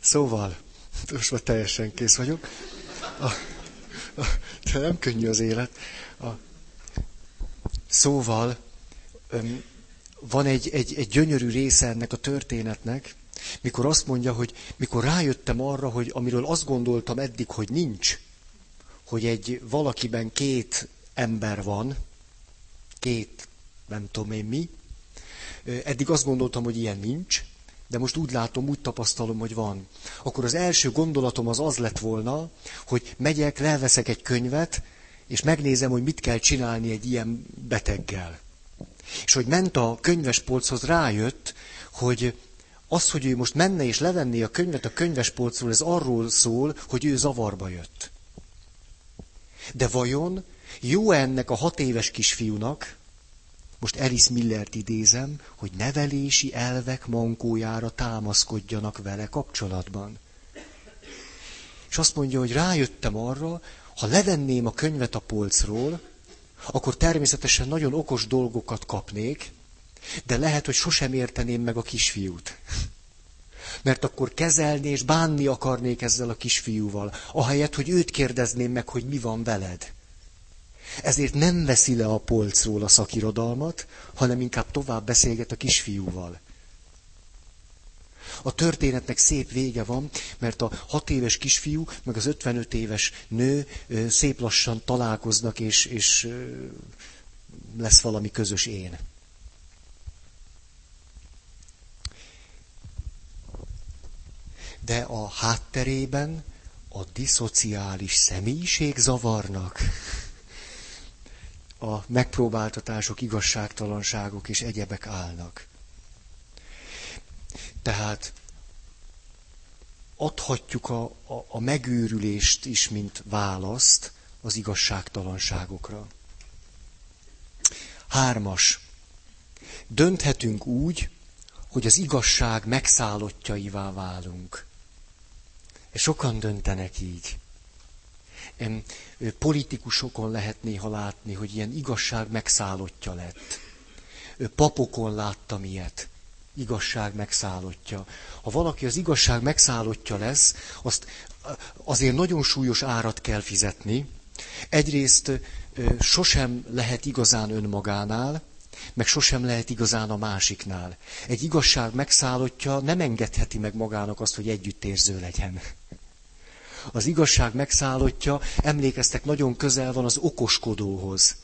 szóval, most már teljesen kész vagyok. A, a, de nem könnyű az élet. A, szóval, öm, van egy, egy, egy gyönyörű része ennek a történetnek, mikor azt mondja, hogy mikor rájöttem arra, hogy amiről azt gondoltam eddig, hogy nincs, hogy egy valakiben két ember van, két, nem tudom én mi, eddig azt gondoltam, hogy ilyen nincs, de most úgy látom, úgy tapasztalom, hogy van. Akkor az első gondolatom az az lett volna, hogy megyek, leveszek egy könyvet, és megnézem, hogy mit kell csinálni egy ilyen beteggel. És hogy ment a könyvespolchoz, rájött, hogy az, hogy ő most menne és levenné a könyvet a könyvespolcról, ez arról szól, hogy ő zavarba jött. De vajon jó ennek a hat éves kisfiúnak, most Alice Millert idézem, hogy nevelési elvek mankójára támaszkodjanak vele kapcsolatban. És azt mondja, hogy rájöttem arra, ha levenném a könyvet a polcról, akkor természetesen nagyon okos dolgokat kapnék, de lehet, hogy sosem érteném meg a kisfiút. Mert akkor kezelni és bánni akarnék ezzel a kisfiúval, ahelyett, hogy őt kérdezném meg, hogy mi van veled. Ezért nem veszi le a polcról a szakirodalmat, hanem inkább tovább beszélget a kisfiúval. A történetnek szép vége van, mert a hat éves kisfiú, meg az 55 éves nő szép lassan találkoznak, és, és lesz valami közös én. de a hátterében a diszociális személyiség zavarnak. a megpróbáltatások, igazságtalanságok és egyebek állnak. Tehát adhatjuk a, a, a megőrülést is, mint választ az igazságtalanságokra. Hármas. Dönthetünk úgy, hogy az igazság megszállottjaivá válunk. Sokan döntenek így. Politikusokon lehet néha látni, hogy ilyen igazság megszállottja lett. Papokon láttam ilyet. Igazság megszállottja. Ha valaki az igazság megszállottja lesz, azt azért nagyon súlyos árat kell fizetni. Egyrészt sosem lehet igazán önmagánál, meg sosem lehet igazán a másiknál. Egy igazság megszállottja nem engedheti meg magának azt, hogy együttérző legyen. Az igazság megszállottja, emlékeztek, nagyon közel van az okoskodóhoz.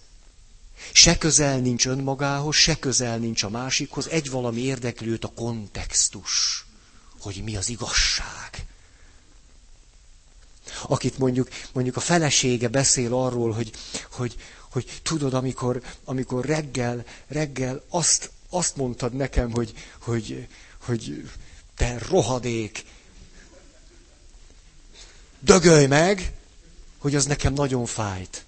Se közel nincs önmagához, se közel nincs a másikhoz, egy valami érdekli a kontextus, hogy mi az igazság. Akit mondjuk, mondjuk a felesége beszél arról, hogy, hogy, hogy tudod, amikor, amikor reggel, reggel azt, azt mondtad nekem, hogy, hogy, hogy te rohadék, dögölj meg, hogy az nekem nagyon fájt.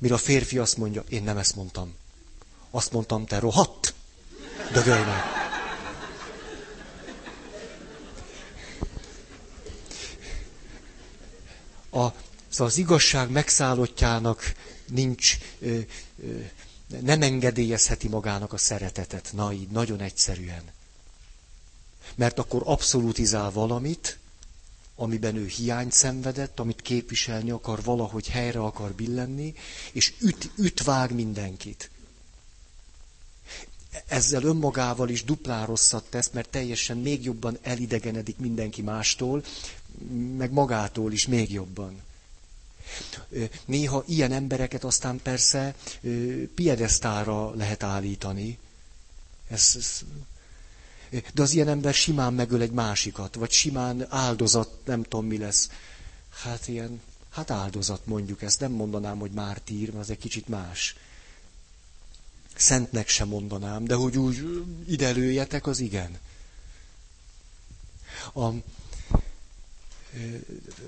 Mire a férfi azt mondja, én nem ezt mondtam. Azt mondtam, te rohadt, dögölj meg. A, szóval az igazság megszállottjának nincs, ö, ö, nem engedélyezheti magának a szeretetet. Na így, nagyon egyszerűen. Mert akkor abszolútizál valamit, amiben ő hiányt szenvedett, amit képviselni akar, valahogy helyre akar billenni, és üt, üt vág mindenkit. Ezzel önmagával is duplán rosszat tesz, mert teljesen még jobban elidegenedik mindenki mástól, meg magától is még jobban. Néha ilyen embereket aztán persze piedesztára lehet állítani. Ez, ez de az ilyen ember simán megöl egy másikat, vagy simán áldozat, nem tudom mi lesz. Hát ilyen, hát áldozat mondjuk ezt, nem mondanám, hogy mártír, mert az egy kicsit más. Szentnek sem mondanám, de hogy úgy ide lőjetek, az igen. A,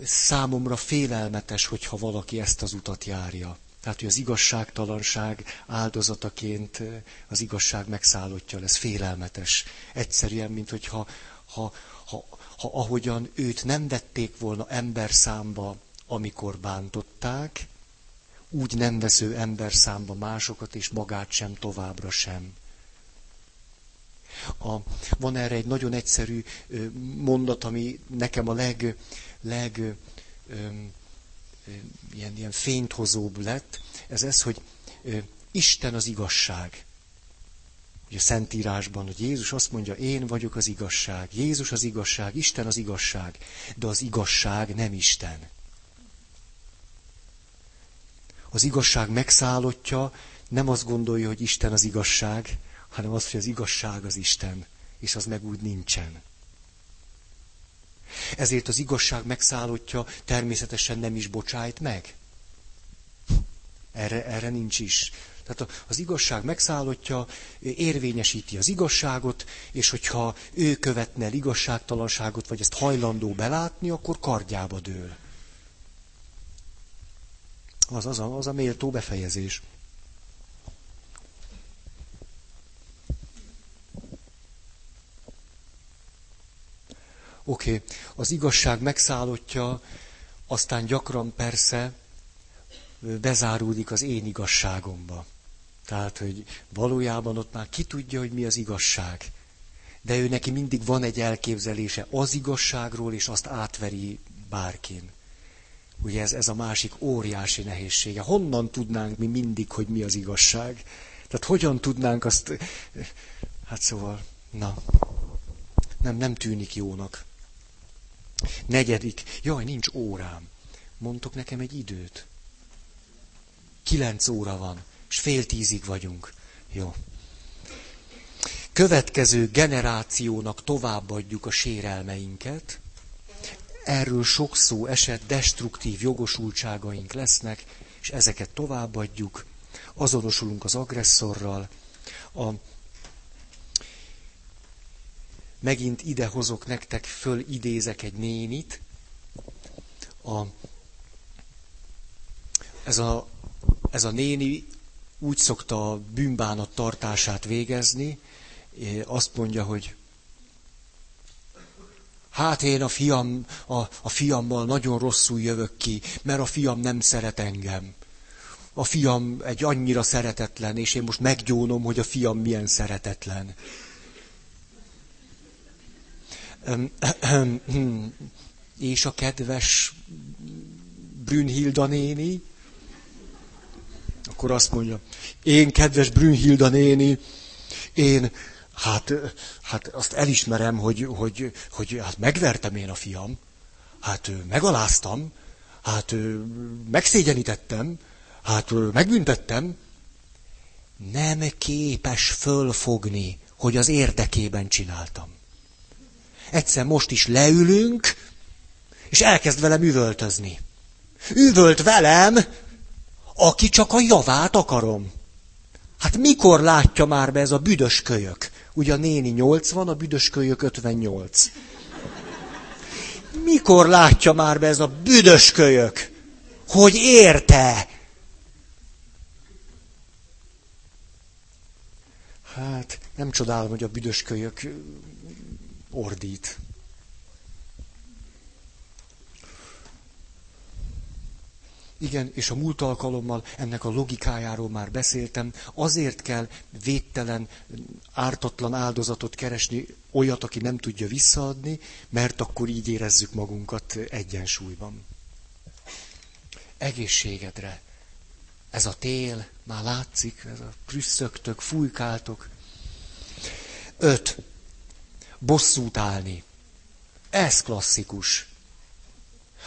számomra félelmetes, hogyha valaki ezt az utat járja. Tehát, hogy az igazságtalanság áldozataként az igazság megszállottja lesz. Félelmetes. Egyszerűen, mint hogyha ha, ha, ha ahogyan őt nem vették volna ember számba, amikor bántották, úgy nem vesző ember számba másokat, és magát sem továbbra sem. A, van erre egy nagyon egyszerű mondat, ami nekem a leg, leg ilyen, ilyen fényt hozóbb lett, ez ez, hogy Isten az igazság. Ugye a Szentírásban, hogy Jézus azt mondja, én vagyok az igazság. Jézus az igazság, Isten az igazság. De az igazság nem Isten. Az igazság megszállottja nem azt gondolja, hogy Isten az igazság, hanem azt, hogy az igazság az Isten, és az meg úgy nincsen. Ezért az igazság megszállottja természetesen nem is bocsájt meg. Erre, erre nincs is. Tehát az igazság megszállottja, érvényesíti az igazságot, és hogyha ő követne el igazságtalanságot, vagy ezt hajlandó belátni, akkor kardjába dől. Az, az, a, az a méltó befejezés. Oké, okay. az igazság megszállottja, aztán gyakran persze bezáródik az én igazságomba. Tehát, hogy valójában ott már ki tudja, hogy mi az igazság. De ő neki mindig van egy elképzelése az igazságról, és azt átveri bárkin. Ugye ez, ez a másik óriási nehézsége. Honnan tudnánk mi mindig, hogy mi az igazság? Tehát hogyan tudnánk azt... Hát szóval, na, nem, nem tűnik jónak. Negyedik. Jaj, nincs órám. Mondtok nekem egy időt. Kilenc óra van, és fél tízig vagyunk. Jó. Következő generációnak továbbadjuk a sérelmeinket. Erről sok szó esett, destruktív jogosultságaink lesznek, és ezeket továbbadjuk. azonosulunk az agresszorral, a, megint ide hozok nektek, föl idézek egy nénit, a, ez, a, ez a néni úgy szokta a bűnbánat tartását végezni, azt mondja, hogy hát én a, fiam, a, a fiammal nagyon rosszul jövök ki, mert a fiam nem szeret engem. A fiam egy annyira szeretetlen, és én most meggyónom, hogy a fiam milyen szeretetlen. És a kedves Brünnhilda néni, akkor azt mondja, én kedves Brünnhilda néni, én, hát, hát azt elismerem, hogy, hogy, hogy hát megvertem én a fiam, hát megaláztam, hát megszégyenítettem, hát megbüntettem, nem képes fölfogni, hogy az érdekében csináltam. Egyszer most is leülünk, és elkezd velem üvöltözni. Üvölt velem, aki csak a javát akarom. Hát mikor látja már be ez a büdös kölyök? Ugye a néni 80, a büdös kölyök 58. Mikor látja már be ez a büdös kölyök, hogy érte? Hát nem csodálom, hogy a büdös kölyök ordít. Igen, és a múlt alkalommal ennek a logikájáról már beszéltem. Azért kell védtelen, ártatlan áldozatot keresni, olyat, aki nem tudja visszaadni, mert akkor így érezzük magunkat egyensúlyban. Egészségedre. Ez a tél, már látszik, ez a prüsszögtök, fújkáltok. Öt. Bosszút állni. Ez klasszikus.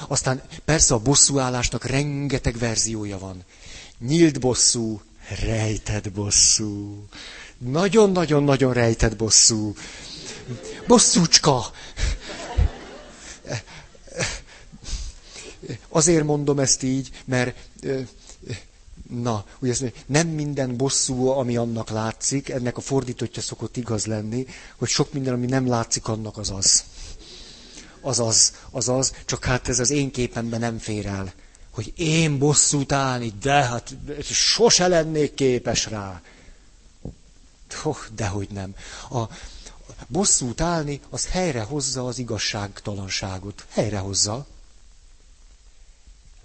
Aztán persze a bosszúállásnak rengeteg verziója van. Nyílt bosszú, rejtett bosszú. Nagyon-nagyon-nagyon rejtett bosszú. Bosszúcska. Azért mondom ezt így, mert na, ugye ezt nem minden bosszú, ami annak látszik, ennek a fordítottja szokott igaz lenni, hogy sok minden, ami nem látszik, annak az az az az, az az, csak hát ez az én képemben nem fér el. Hogy én bosszút állni, de hát sose lennék képes rá. Oh, dehogy nem. A, bosszút állni, az helyrehozza az igazságtalanságot. Helyrehozza.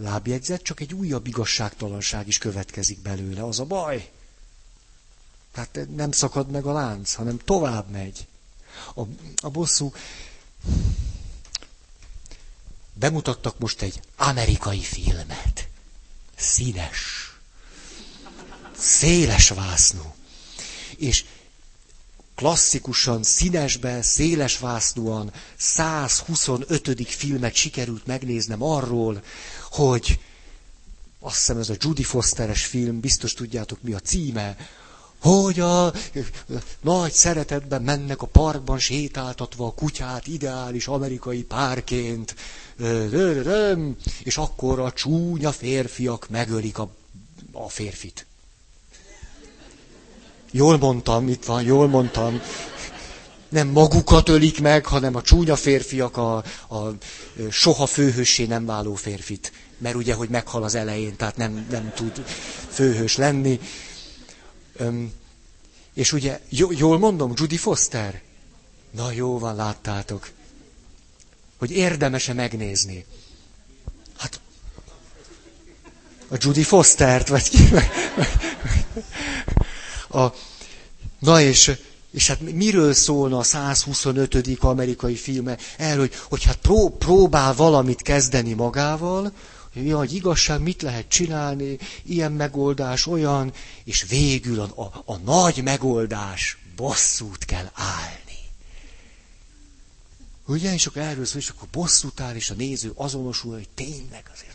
Lábjegyzet, csak egy újabb igazságtalanság is következik belőle. Az a baj. Tehát nem szakad meg a lánc, hanem tovább megy. A, a bosszú bemutattak most egy amerikai filmet. Színes. Széles vásznú. És klasszikusan, színesben, széles vásznúan 125. filmet sikerült megnéznem arról, hogy azt hiszem ez a Judy Fosteres film, biztos tudjátok mi a címe, hogy a nagy szeretetben mennek a parkban sétáltatva a kutyát ideális amerikai párként, és akkor a csúnya férfiak megölik a, a férfit. Jól mondtam, itt van, jól mondtam. Nem magukat ölik meg, hanem a csúnya férfiak a, a soha főhőssé nem váló férfit. Mert ugye, hogy meghal az elején, tehát nem, nem tud főhős lenni. Öm, és ugye, jól mondom, Judy Foster? Na jó van, láttátok. Hogy érdemese megnézni. Hát, a Judy Fostert, vagy ki? A, na és, és hát miről szólna a 125. amerikai filme? Erről, hogy, hogy hát pró, próbál valamit kezdeni magával, mi hogy igazság, mit lehet csinálni, ilyen megoldás, olyan, és végül a, a, a nagy megoldás, bosszút kell állni. Ugye, és akkor erről szól, és akkor bosszút áll, és a néző azonosul, hogy tényleg azért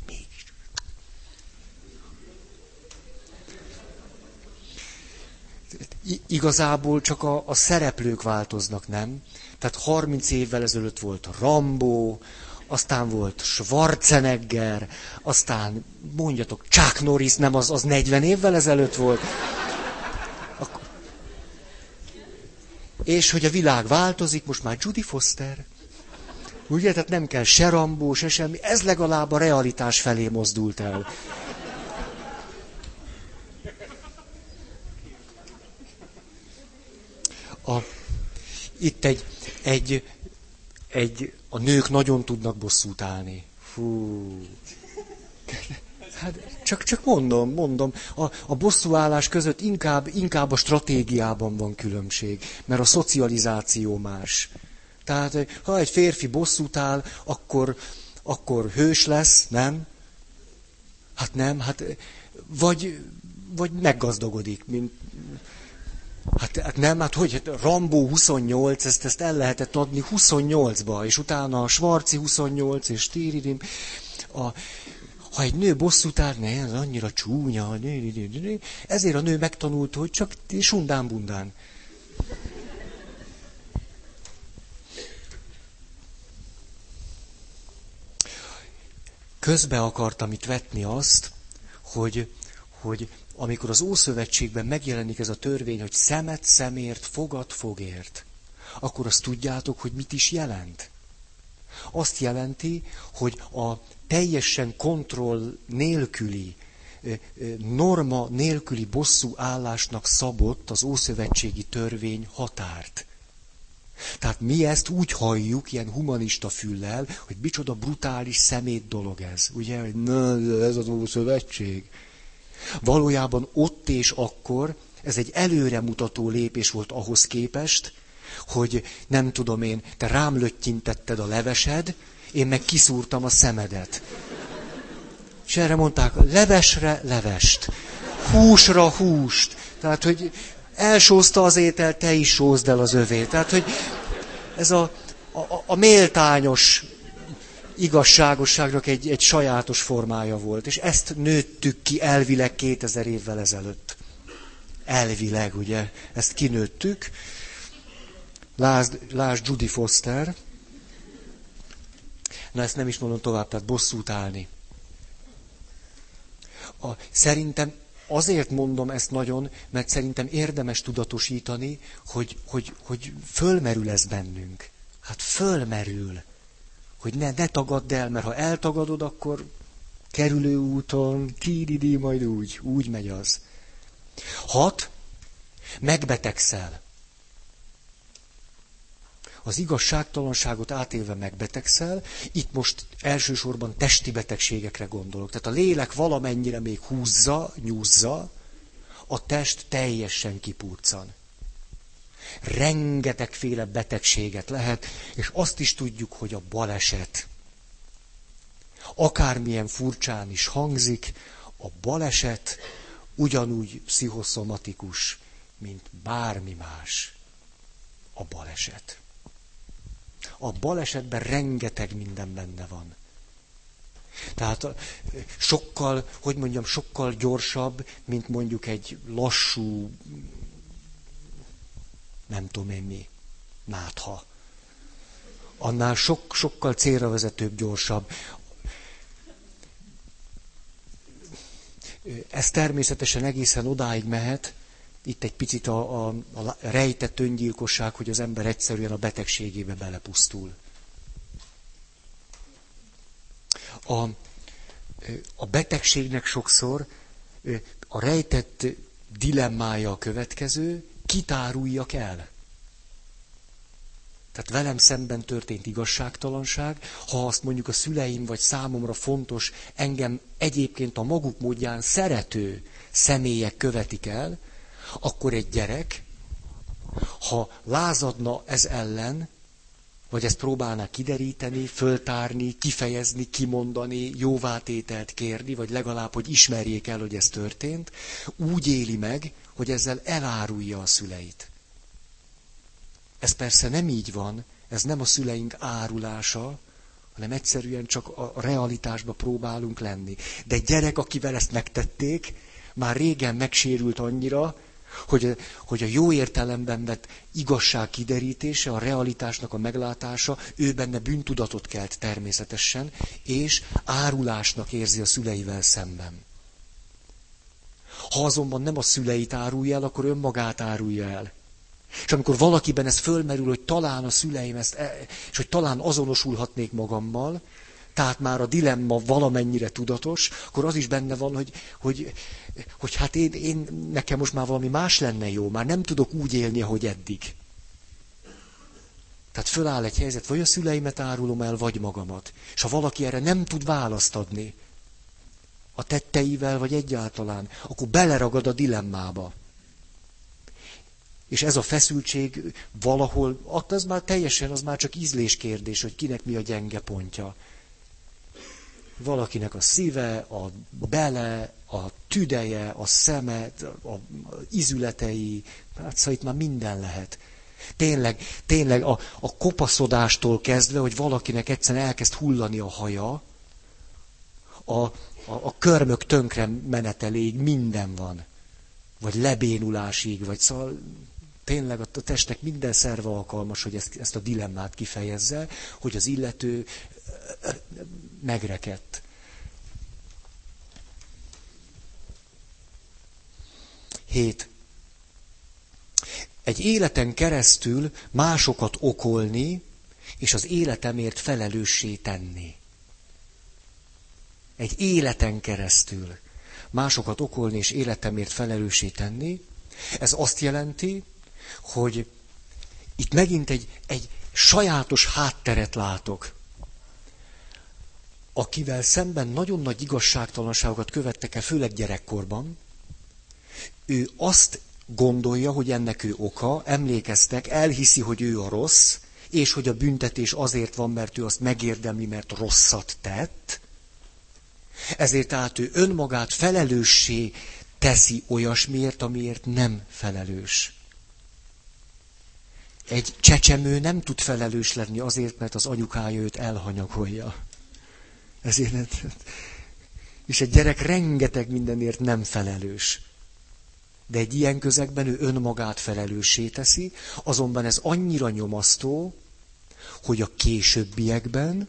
Igazából csak a, a szereplők változnak, nem? Tehát 30 évvel ezelőtt volt a Rambó, aztán volt Schwarzenegger, aztán mondjatok, Chuck Norris, nem az, az 40 évvel ezelőtt volt. És hogy a világ változik, most már Judy Foster. Ugye, tehát nem kell se Rambó, se semmi. Ez legalább a realitás felé mozdult el. A, itt egy, egy, egy, a nők nagyon tudnak bosszút állni. Fú. Hát csak, csak mondom, mondom, a, a bosszúállás között inkább, inkább a stratégiában van különbség, mert a szocializáció más. Tehát, ha egy férfi bosszút áll, akkor, akkor hős lesz, nem? Hát nem, hát vagy, vagy meggazdagodik, mint, Hát, hát nem, hát hogy hát Rambó 28, ezt, ezt el lehetett adni 28-ba, és utána a Svarci 28, és Tíridim. A, ha egy nő bosszút áll, ne, ez annyira csúnya, ezért a nő megtanult, hogy csak sundán-bundán. Közbe akartam itt vetni azt, hogy, hogy amikor az Ószövetségben megjelenik ez a törvény, hogy szemet szemért, fogad fogért, akkor azt tudjátok, hogy mit is jelent? Azt jelenti, hogy a teljesen kontroll nélküli, norma nélküli bosszú állásnak szabott az Ószövetségi törvény határt. Tehát mi ezt úgy halljuk, ilyen humanista füllel, hogy micsoda brutális szemét dolog ez. Ugye, hogy na, ez az Ószövetség. Valójában ott és akkor ez egy előremutató lépés volt ahhoz képest, hogy nem tudom én, te rám löttyintetted a levesed, én meg kiszúrtam a szemedet. És erre mondták, levesre levest, húsra húst. Tehát, hogy elsózta az étel, te is sózd el az övét. Tehát, hogy ez a, a, a méltányos igazságosságnak egy, egy sajátos formája volt. És ezt nőttük ki elvileg 2000 évvel ezelőtt. Elvileg, ugye, ezt kinőttük. Lásd, lásd Judy Foster. Na ezt nem is mondom tovább, tehát bosszút állni. A, szerintem azért mondom ezt nagyon, mert szerintem érdemes tudatosítani, hogy, hogy, hogy fölmerül ez bennünk. Hát fölmerül hogy ne, ne tagadd el, mert ha eltagadod, akkor kerülő úton, kíridi, majd úgy, úgy megy az. Hat, megbetegszel. Az igazságtalanságot átélve megbetegszel, itt most elsősorban testi betegségekre gondolok. Tehát a lélek valamennyire még húzza, nyúzza, a test teljesen kipurcan rengetegféle betegséget lehet, és azt is tudjuk, hogy a baleset, akármilyen furcsán is hangzik, a baleset ugyanúgy pszichoszomatikus, mint bármi más. A baleset. A balesetben rengeteg minden benne van. Tehát sokkal, hogy mondjam, sokkal gyorsabb, mint mondjuk egy lassú nem tudom én mi, nátha. Annál sok, sokkal célra vezetőbb, gyorsabb. Ez természetesen egészen odáig mehet, itt egy picit a, a, a rejtett öngyilkosság, hogy az ember egyszerűen a betegségébe belepusztul. A, a betegségnek sokszor a rejtett dilemmája a következő, kitáruljak el. Tehát velem szemben történt igazságtalanság, ha azt mondjuk a szüleim vagy számomra fontos, engem egyébként a maguk módján szerető személyek követik el, akkor egy gyerek, ha lázadna ez ellen, vagy ezt próbálná kideríteni, föltárni, kifejezni, kimondani, jóvátételt kérni, vagy legalább, hogy ismerjék el, hogy ez történt, úgy éli meg, hogy ezzel elárulja a szüleit. Ez persze nem így van, ez nem a szüleink árulása, hanem egyszerűen csak a realitásba próbálunk lenni. De gyerek, akivel ezt megtették, már régen megsérült annyira, Hogy, hogy a jó értelemben vett igazság kiderítése, a realitásnak a meglátása, ő benne bűntudatot kelt természetesen, és árulásnak érzi a szüleivel szemben. Ha azonban nem a szüleit árulja el, akkor önmagát árulja el. És amikor valakiben ez fölmerül, hogy talán a szüleim ezt, e, és hogy talán azonosulhatnék magammal, tehát már a dilemma valamennyire tudatos, akkor az is benne van, hogy, hogy, hogy hát én, én, nekem most már valami más lenne jó, már nem tudok úgy élni, ahogy eddig. Tehát föláll egy helyzet, vagy a szüleimet árulom el, vagy magamat. És ha valaki erre nem tud választ adni, a tetteivel, vagy egyáltalán, akkor beleragad a dilemmába. És ez a feszültség valahol, az már teljesen, az már csak ízléskérdés, hogy kinek mi a gyenge pontja. Valakinek a szíve, a bele, a tüdeje, a szeme, a izületei, hát szóval itt már minden lehet. Tényleg, tényleg a, a kopaszodástól kezdve, hogy valakinek egyszerűen elkezd hullani a haja, a, a, a körmök tönkre meneteléig minden van. Vagy lebénulásig, vagy szóval tényleg a testnek minden szerve alkalmas, hogy ezt, ezt a dilemmát kifejezze, hogy az illető megrekedt. Hét. Egy életen keresztül másokat okolni, és az életemért felelőssé tenni. Egy életen keresztül másokat okolni és életemért felelőssé tenni, ez azt jelenti, hogy itt megint egy, egy sajátos hátteret látok, akivel szemben nagyon nagy igazságtalanságokat követtek el, főleg gyerekkorban, ő azt gondolja, hogy ennek ő oka, emlékeztek, elhiszi, hogy ő a rossz, és hogy a büntetés azért van, mert ő azt megérdemli, mert rosszat tett, ezért tehát ő önmagát felelőssé teszi olyasmiért, amiért nem felelős. Egy csecsemő nem tud felelős lenni azért, mert az anyukája őt elhanyagolja. Ezért, és egy gyerek rengeteg mindenért nem felelős. De egy ilyen közegben ő önmagát felelőssé teszi, azonban ez annyira nyomasztó, hogy a későbbiekben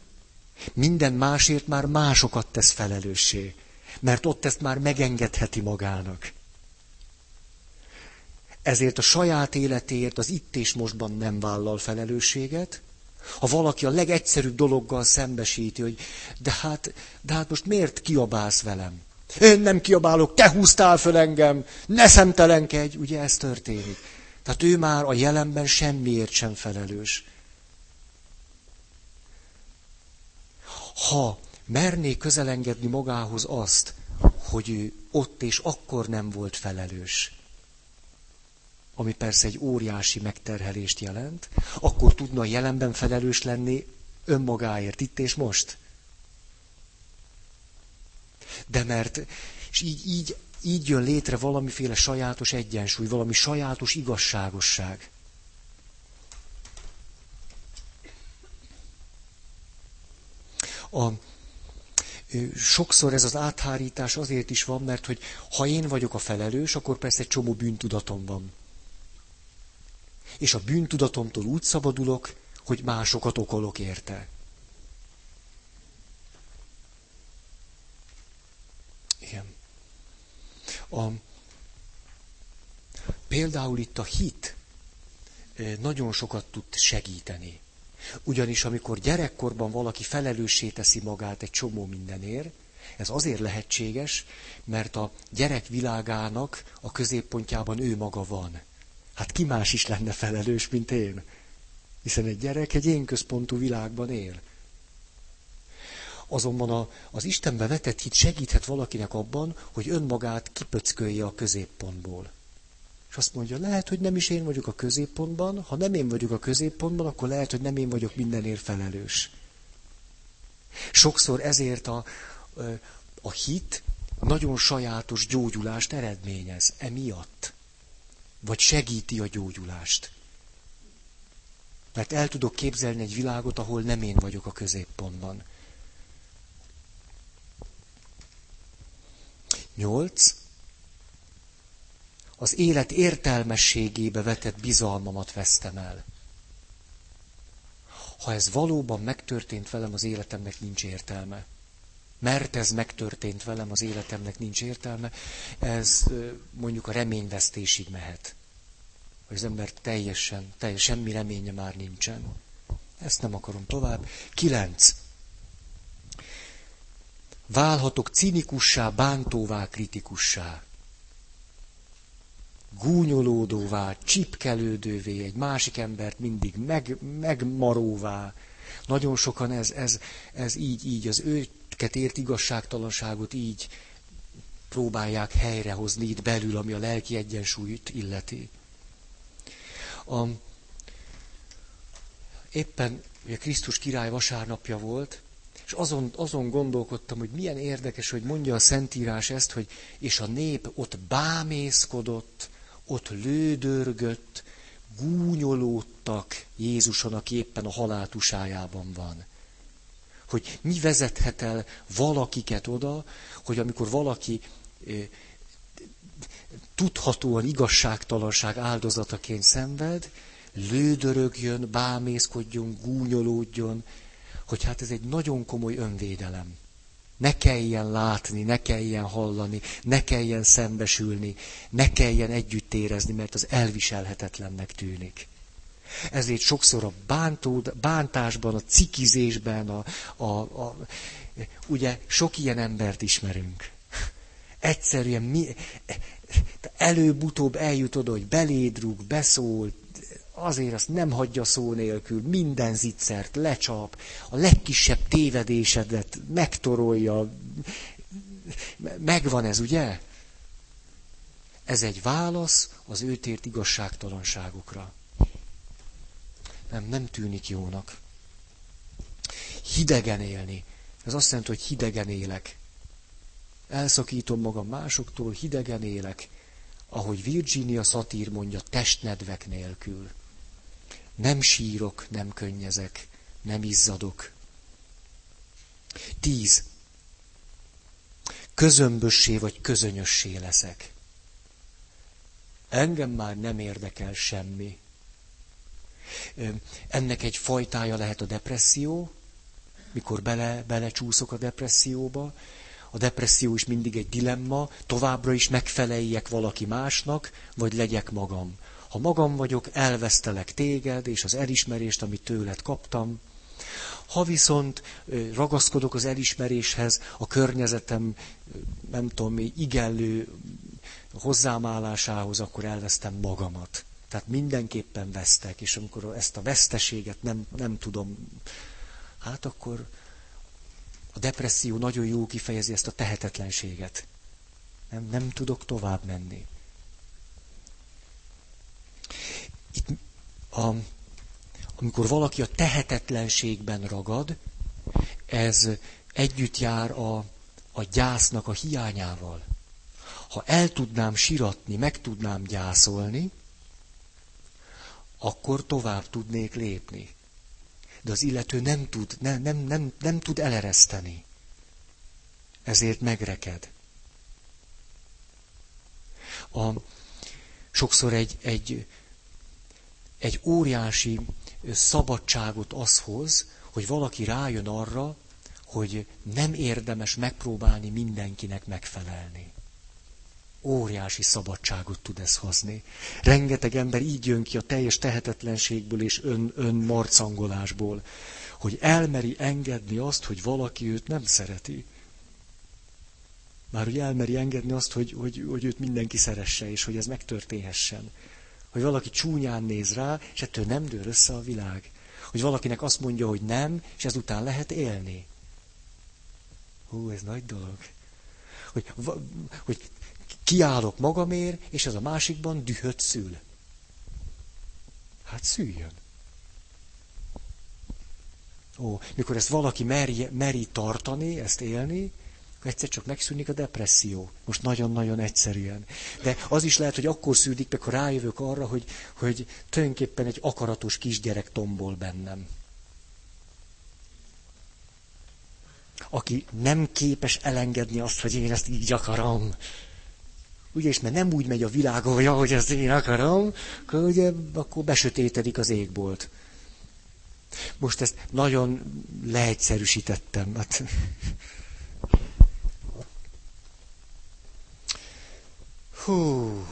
minden másért már másokat tesz felelőssé, mert ott ezt már megengedheti magának. Ezért a saját életéért az itt és mostban nem vállal felelősséget, ha valaki a legegyszerűbb dologgal szembesíti, hogy de hát, de hát most miért kiabálsz velem? Én nem kiabálok, te húztál föl engem, ne szemtelenkedj, ugye ez történik. Tehát ő már a jelenben semmiért sem felelős. Ha merné közelengedni magához azt, hogy ő ott és akkor nem volt felelős, ami persze egy óriási megterhelést jelent, akkor tudna jelenben felelős lenni önmagáért, itt és most. De mert, és így, így, így jön létre valamiféle sajátos egyensúly, valami sajátos igazságosság. A, sokszor ez az áthárítás azért is van, mert hogy ha én vagyok a felelős, akkor persze egy csomó bűntudatom van. És a bűntudatomtól úgy szabadulok, hogy másokat okolok érte. Igen. A, például itt a hit nagyon sokat tud segíteni. Ugyanis amikor gyerekkorban valaki felelőssé teszi magát egy csomó mindenért, ez azért lehetséges, mert a gyerek világának a középpontjában ő maga van. Hát ki más is lenne felelős, mint én? Hiszen egy gyerek egy én központú világban él. Azonban a, az Istenbe vetett hit segíthet valakinek abban, hogy önmagát kipöckölje a középpontból. És azt mondja, lehet, hogy nem is én vagyok a középpontban, ha nem én vagyok a középpontban, akkor lehet, hogy nem én vagyok mindenért felelős. Sokszor ezért a, a hit nagyon sajátos gyógyulást eredményez, emiatt. Vagy segíti a gyógyulást. Mert el tudok képzelni egy világot, ahol nem én vagyok a középpontban. Nyolc. Az élet értelmességébe vetett bizalmamat vesztem el. Ha ez valóban megtörtént velem, az életemnek nincs értelme. Mert ez megtörtént velem, az életemnek nincs értelme, ez mondjuk a reményvesztésig mehet. Hogy az ember teljesen, teljesen semmi reménye már nincsen. Ezt nem akarom tovább. Kilenc. Válhatok cinikussá, bántóvá, kritikussá gúnyolódóvá, csipkelődővé, egy másik embert mindig meg, megmaróvá. Nagyon sokan ez, ez, ez így, így, az őket ért igazságtalanságot így próbálják helyrehozni itt belül, ami a lelki egyensúlyt illeti. A, éppen ugye Krisztus király vasárnapja volt, és azon, azon gondolkodtam, hogy milyen érdekes, hogy mondja a Szentírás ezt, hogy és a nép ott bámészkodott, ott lődörgött, gúnyolódtak Jézuson, aki éppen a haláltusájában van. Hogy mi vezethet el valakiket oda, hogy amikor valaki tudhatóan igazságtalanság áldozataként szenved, lődörögjön, bámészkodjon, gúnyolódjon, hogy hát ez egy nagyon komoly önvédelem. Ne kelljen látni, ne kelljen hallani, ne kelljen szembesülni, ne kelljen együtt érezni, mert az elviselhetetlennek tűnik. Ezért sokszor a bántó, bántásban, a cikizésben, a, a, a, ugye sok ilyen embert ismerünk. Egyszerűen mi, előbb-utóbb eljut oda, hogy beléd rúg, beszól, azért azt nem hagyja szó nélkül, minden zicsert lecsap, a legkisebb tévedésedet megtorolja. Megvan ez, ugye? Ez egy válasz az őt ért igazságtalanságokra. Nem, nem tűnik jónak. Hidegen élni. Ez azt jelenti, hogy hidegen élek. Elszakítom magam másoktól, hidegen élek. Ahogy Virginia Satir mondja, testnedvek nélkül. Nem sírok, nem könnyezek, nem izzadok. Tíz. Közömbössé vagy közönyössé leszek. Engem már nem érdekel semmi. Ennek egy fajtája lehet a depresszió, mikor bele, belecsúszok a depresszióba. A depresszió is mindig egy dilemma, továbbra is megfeleljek valaki másnak, vagy legyek magam. Ha magam vagyok, elvesztelek téged, és az elismerést, amit tőled kaptam. Ha viszont ragaszkodok az elismeréshez, a környezetem, nem tudom, igellő hozzámállásához, akkor elvesztem magamat. Tehát mindenképpen vesztek, és amikor ezt a veszteséget nem, nem tudom, hát akkor a depresszió nagyon jó kifejezi ezt a tehetetlenséget. Nem, nem tudok tovább menni. Itt a, amikor valaki a tehetetlenségben ragad, ez együtt jár a, a gyásznak a hiányával. Ha el tudnám siratni, meg tudnám gyászolni, akkor tovább tudnék lépni. De az illető nem tud, nem, nem, nem, nem tud elereszteni. Ezért megreked. A, sokszor egy, egy egy óriási szabadságot az hoz, hogy valaki rájön arra, hogy nem érdemes megpróbálni mindenkinek megfelelni. Óriási szabadságot tud ez hozni. Rengeteg ember így jön ki a teljes tehetetlenségből és ön, önmarcangolásból, hogy elmeri engedni azt, hogy valaki őt nem szereti. Már hogy elmeri engedni azt, hogy, hogy, hogy őt mindenki szeresse, és hogy ez megtörténhessen hogy valaki csúnyán néz rá, és ettől nem dől össze a világ. Hogy valakinek azt mondja, hogy nem, és ezután lehet élni. Hú, ez nagy dolog. Hogy, hogy kiállok magamért, és ez a másikban dühöt szül. Hát szüljön. Ó, mikor ezt valaki meri, meri tartani, ezt élni, egyszer csak megszűnik a depresszió. Most nagyon-nagyon egyszerűen. De az is lehet, hogy akkor szűnik meg, ha rájövök arra, hogy, hogy tulajdonképpen egy akaratos kisgyerek tombol bennem. Aki nem képes elengedni azt, hogy én ezt így akarom. ugye, és mert nem úgy megy a világ, hogy ahogy ezt én akarom, akkor ugye, akkor besötétedik az égbolt. Most ezt nagyon leegyszerűsítettem. Hát. Hú,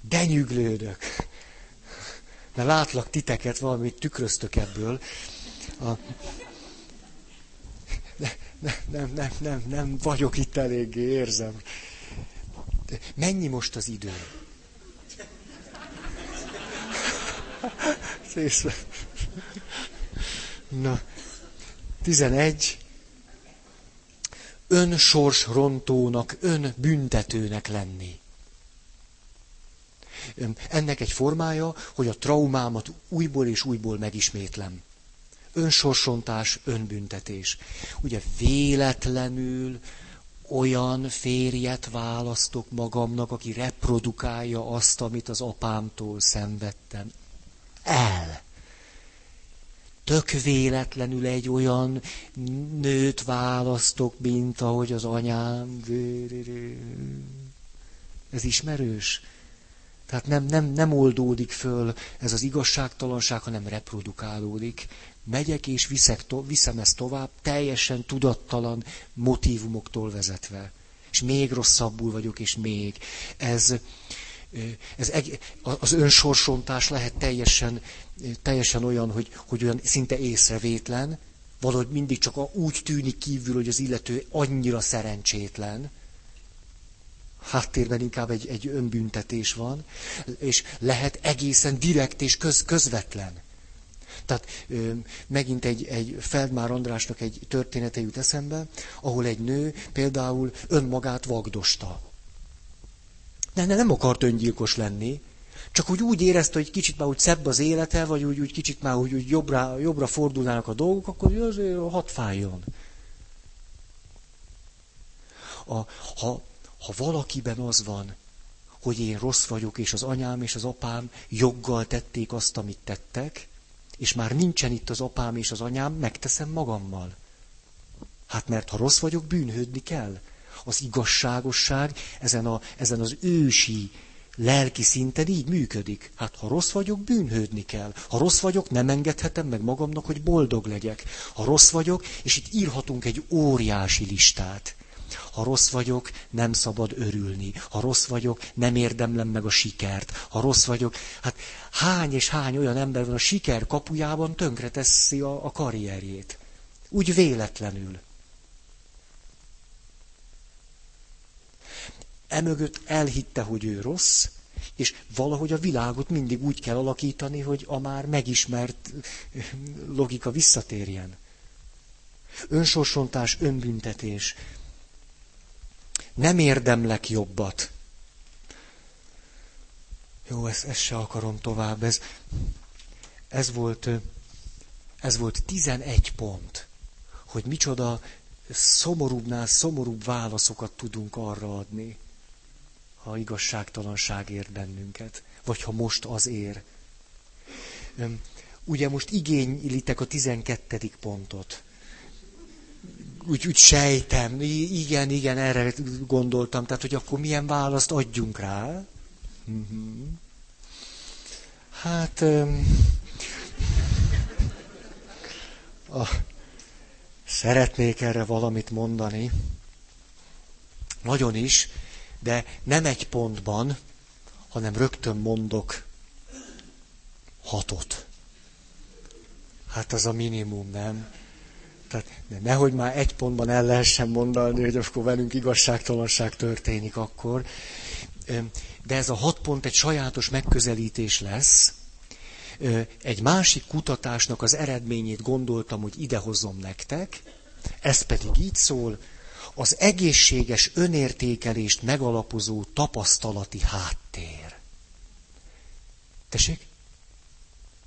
de nyüglődök. Mert látlak titeket, valamit tükröztök ebből. A... Nem, nem, nem, nem, nem vagyok itt eléggé, érzem. De mennyi most az idő? Na, 11. Ön sorsrontónak, ön büntetőnek lenni. Ennek egy formája, hogy a traumámat újból és újból megismétlem. Önsorsontás, önbüntetés. Ugye véletlenül olyan férjet választok magamnak, aki reprodukálja azt, amit az apámtól szenvedtem. El. Tök véletlenül egy olyan nőt választok, mint ahogy az anyám. Ez ismerős? Tehát nem, nem, nem oldódik föl ez az igazságtalanság, hanem reprodukálódik. Megyek és viszek to, viszem ezt tovább, teljesen tudattalan motivumoktól vezetve. És még rosszabbul vagyok, és még. Ez, ez az önsorsontás lehet teljesen, teljesen olyan, hogy, hogy olyan szinte észrevétlen, valahogy mindig csak úgy tűnik kívül, hogy az illető annyira szerencsétlen, háttérben inkább egy, egy önbüntetés van, és lehet egészen direkt és köz, közvetlen. Tehát ö, megint egy, egy Feldmár Andrásnak egy története jut eszembe, ahol egy nő például önmagát vagdosta. Nem, nem akart öngyilkos lenni, csak úgy úgy érezte, hogy kicsit már úgy szebb az élete, vagy úgy, úgy kicsit már úgy, úgy jobbra, jobbra fordulnának a dolgok, akkor azért hat fájjon. A, ha ha valakiben az van, hogy én rossz vagyok, és az anyám és az apám joggal tették azt, amit tettek, és már nincsen itt az apám és az anyám, megteszem magammal. Hát mert ha rossz vagyok, bűnhődni kell. Az igazságosság ezen, a, ezen az ősi lelki szinten így működik. Hát ha rossz vagyok, bűnhődni kell. Ha rossz vagyok, nem engedhetem meg magamnak, hogy boldog legyek. Ha rossz vagyok, és itt írhatunk egy óriási listát. Ha rossz vagyok, nem szabad örülni. Ha rossz vagyok, nem érdemlem meg a sikert. Ha rossz vagyok, hát hány és hány olyan ember van a siker kapujában, tönkreteszi a, a karrierjét. Úgy véletlenül. Emögött elhitte, hogy ő rossz, és valahogy a világot mindig úgy kell alakítani, hogy a már megismert logika visszatérjen. Önsorsontás, önbüntetés. Nem érdemlek jobbat. Jó, ezt, ezt se akarom tovább. Ez, ez volt, ez volt 11 pont, hogy micsoda szomorúbbnál szomorúbb válaszokat tudunk arra adni, ha igazságtalanság ér bennünket, vagy ha most az ér. Ugye most igénylitek a 12. pontot úgy, úgy sejtem, igen, igen, erre gondoltam, tehát hogy akkor milyen választ adjunk rá. Mhm. Hát, a, szeretnék erre valamit mondani, nagyon is, de nem egy pontban, hanem rögtön mondok hatot. Hát az a minimum, nem? Tehát nehogy már egy pontban el lehessen mondani, hogy akkor velünk igazságtalanság történik akkor. De ez a hat pont egy sajátos megközelítés lesz. Egy másik kutatásnak az eredményét gondoltam, hogy idehozom nektek. Ez pedig így szól, az egészséges önértékelést megalapozó tapasztalati háttér. Tessék?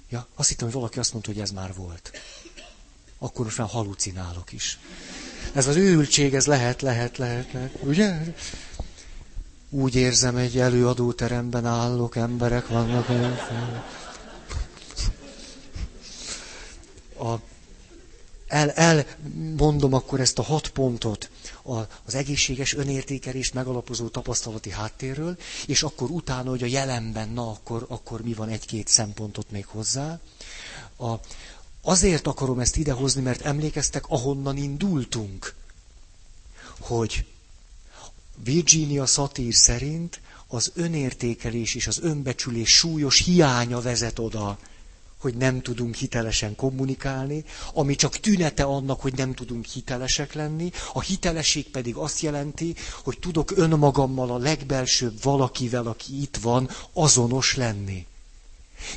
Ja, azt hittem, hogy valaki azt mondta, hogy ez már volt akkor most már halucinálok is. Ez az őültség, ez lehet, lehet, lehet, lehet. Ugye? Úgy érzem, egy előadóteremben állok, emberek vannak. A, el, elmondom akkor ezt a hat pontot az egészséges önértékelés megalapozó tapasztalati háttérről, és akkor utána, hogy a jelenben, na akkor, akkor mi van egy-két szempontot még hozzá. A, azért akarom ezt idehozni, mert emlékeztek, ahonnan indultunk, hogy Virginia Satir szerint az önértékelés és az önbecsülés súlyos hiánya vezet oda, hogy nem tudunk hitelesen kommunikálni, ami csak tünete annak, hogy nem tudunk hitelesek lenni, a hitelesség pedig azt jelenti, hogy tudok önmagammal a legbelsőbb valakivel, aki itt van, azonos lenni.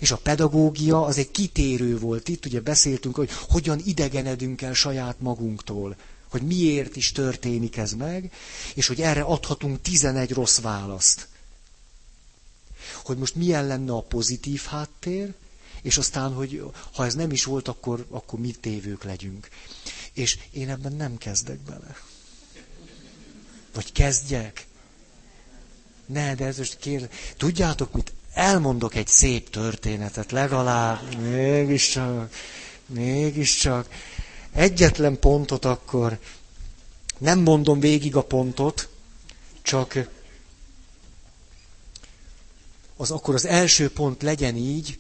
És a pedagógia az egy kitérő volt itt, ugye beszéltünk, hogy hogyan idegenedünk el saját magunktól, hogy miért is történik ez meg, és hogy erre adhatunk 11 rossz választ. Hogy most milyen lenne a pozitív háttér, és aztán, hogy ha ez nem is volt, akkor, akkor mi tévők legyünk. És én ebben nem kezdek bele. Vagy kezdjek? Ne, de ez most kér... Tudjátok mit? Elmondok egy szép történetet, legalább, mégiscsak, mégiscsak. Egyetlen pontot akkor, nem mondom végig a pontot, csak az akkor az első pont legyen így,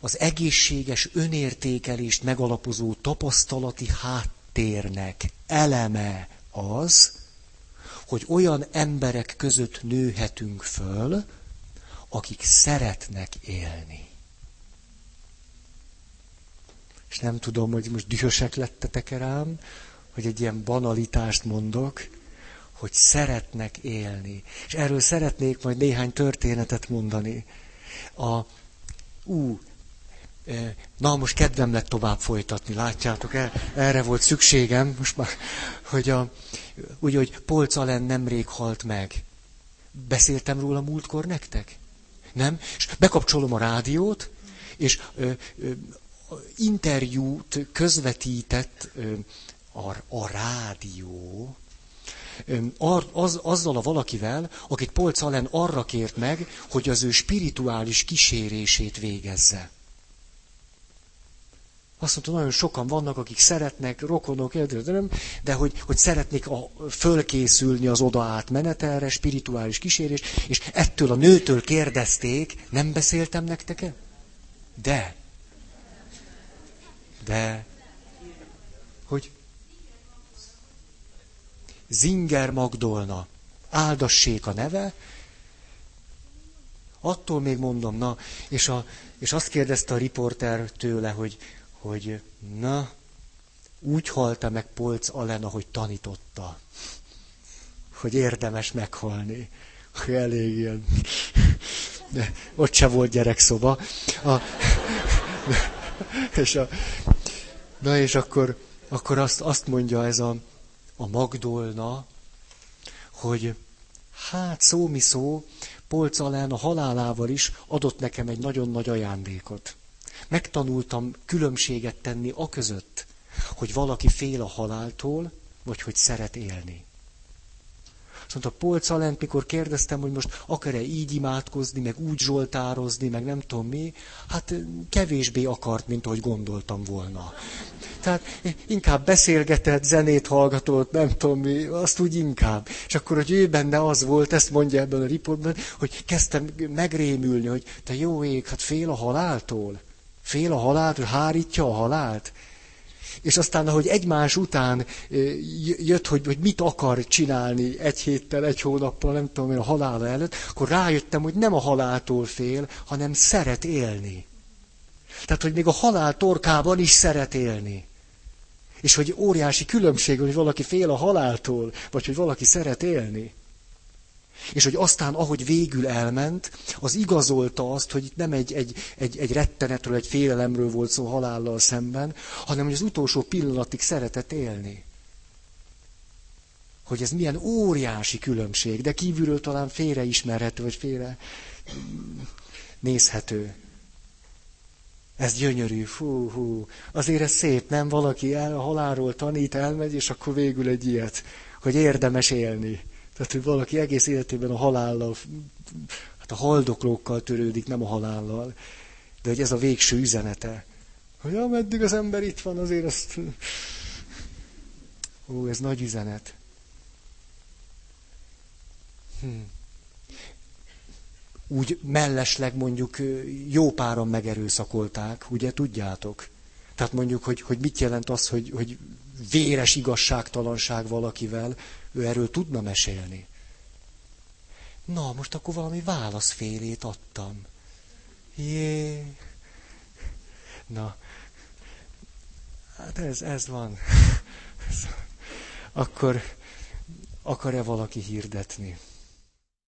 az egészséges önértékelést megalapozó tapasztalati háttérnek eleme az, hogy olyan emberek között nőhetünk föl, akik szeretnek élni. És nem tudom, hogy most dühösek lettetek rám, hogy egy ilyen banalitást mondok, hogy szeretnek élni. És erről szeretnék majd néhány történetet mondani. A, ú, Na, most kedvem lett tovább folytatni, látjátok, erre volt szükségem, most már, hogy a, úgy, hogy Polc Alen nemrég halt meg. Beszéltem róla múltkor nektek? Nem? És bekapcsolom a rádiót, és ö, ö, interjút közvetített ö, a, a rádió, az, azzal a valakivel, akit Polc Alen arra kért meg, hogy az ő spirituális kísérését végezze. Azt mondta, nagyon sokan vannak, akik szeretnek, rokonok, de hogy, hogy szeretnék a, fölkészülni az oda átmenetelre, spirituális kísérés, és ettől a nőtől kérdezték, nem beszéltem nektek -e? De. De. Hogy? Zinger Magdolna. Áldassék a neve. Attól még mondom, na, és, a, és azt kérdezte a riporter tőle, hogy, hogy na, úgy halta meg Polc Alen, ahogy tanította, hogy érdemes meghalni. Elég ilyen. De ott se volt gyerekszoba. A, és a, na és akkor, akkor azt, azt mondja ez a, a Magdolna, hogy hát szó mi szó, Polc Alán a halálával is adott nekem egy nagyon nagy ajándékot. Megtanultam különbséget tenni a között, hogy valaki fél a haláltól, vagy hogy szeret élni. Azt mondta, Polca lent, mikor kérdeztem, hogy most akar-e így imádkozni, meg úgy zsoltározni, meg nem tudom mi, hát kevésbé akart, mint ahogy gondoltam volna. Tehát inkább beszélgetett, zenét hallgatott, nem tudom mi, azt úgy inkább. És akkor, hogy ő benne az volt, ezt mondja ebben a riportban, hogy kezdtem megrémülni, hogy te jó ég, hát fél a haláltól. Fél a halált, hárítja a halált. És aztán, ahogy egymás után jött, hogy, hogy mit akar csinálni egy héttel, egy hónappal, nem tudom én, a halála előtt, akkor rájöttem, hogy nem a haláltól fél, hanem szeret élni. Tehát, hogy még a halál torkában is szeret élni. És hogy óriási különbség, hogy valaki fél a haláltól, vagy hogy valaki szeret élni. És hogy aztán, ahogy végül elment, az igazolta azt, hogy itt nem egy, egy, egy, egy rettenetről, egy félelemről volt szó halállal szemben, hanem hogy az utolsó pillanatig szeretett élni. Hogy ez milyen óriási különbség, de kívülről talán félreismerhető, vagy félre nézhető. Ez gyönyörű, fú, hú. Azért ez szép, nem? Valaki el, halálról tanít, elmegy, és akkor végül egy ilyet, hogy érdemes élni. Tehát, hogy valaki egész életében a halállal, hát a haldoklókkal törődik, nem a halállal. De hogy ez a végső üzenete, Hogy ameddig az ember itt van, azért azt... Ó, ez nagy üzenet. Hm. Úgy mellesleg mondjuk jó páran megerőszakolták, ugye tudjátok? Tehát mondjuk, hogy, hogy mit jelent az, hogy, hogy véres igazságtalanság valakivel, ő erről tudna mesélni. Na, most akkor valami válaszfélét adtam. Jé. Na, hát ez, ez van. Akkor akar-e valaki hirdetni?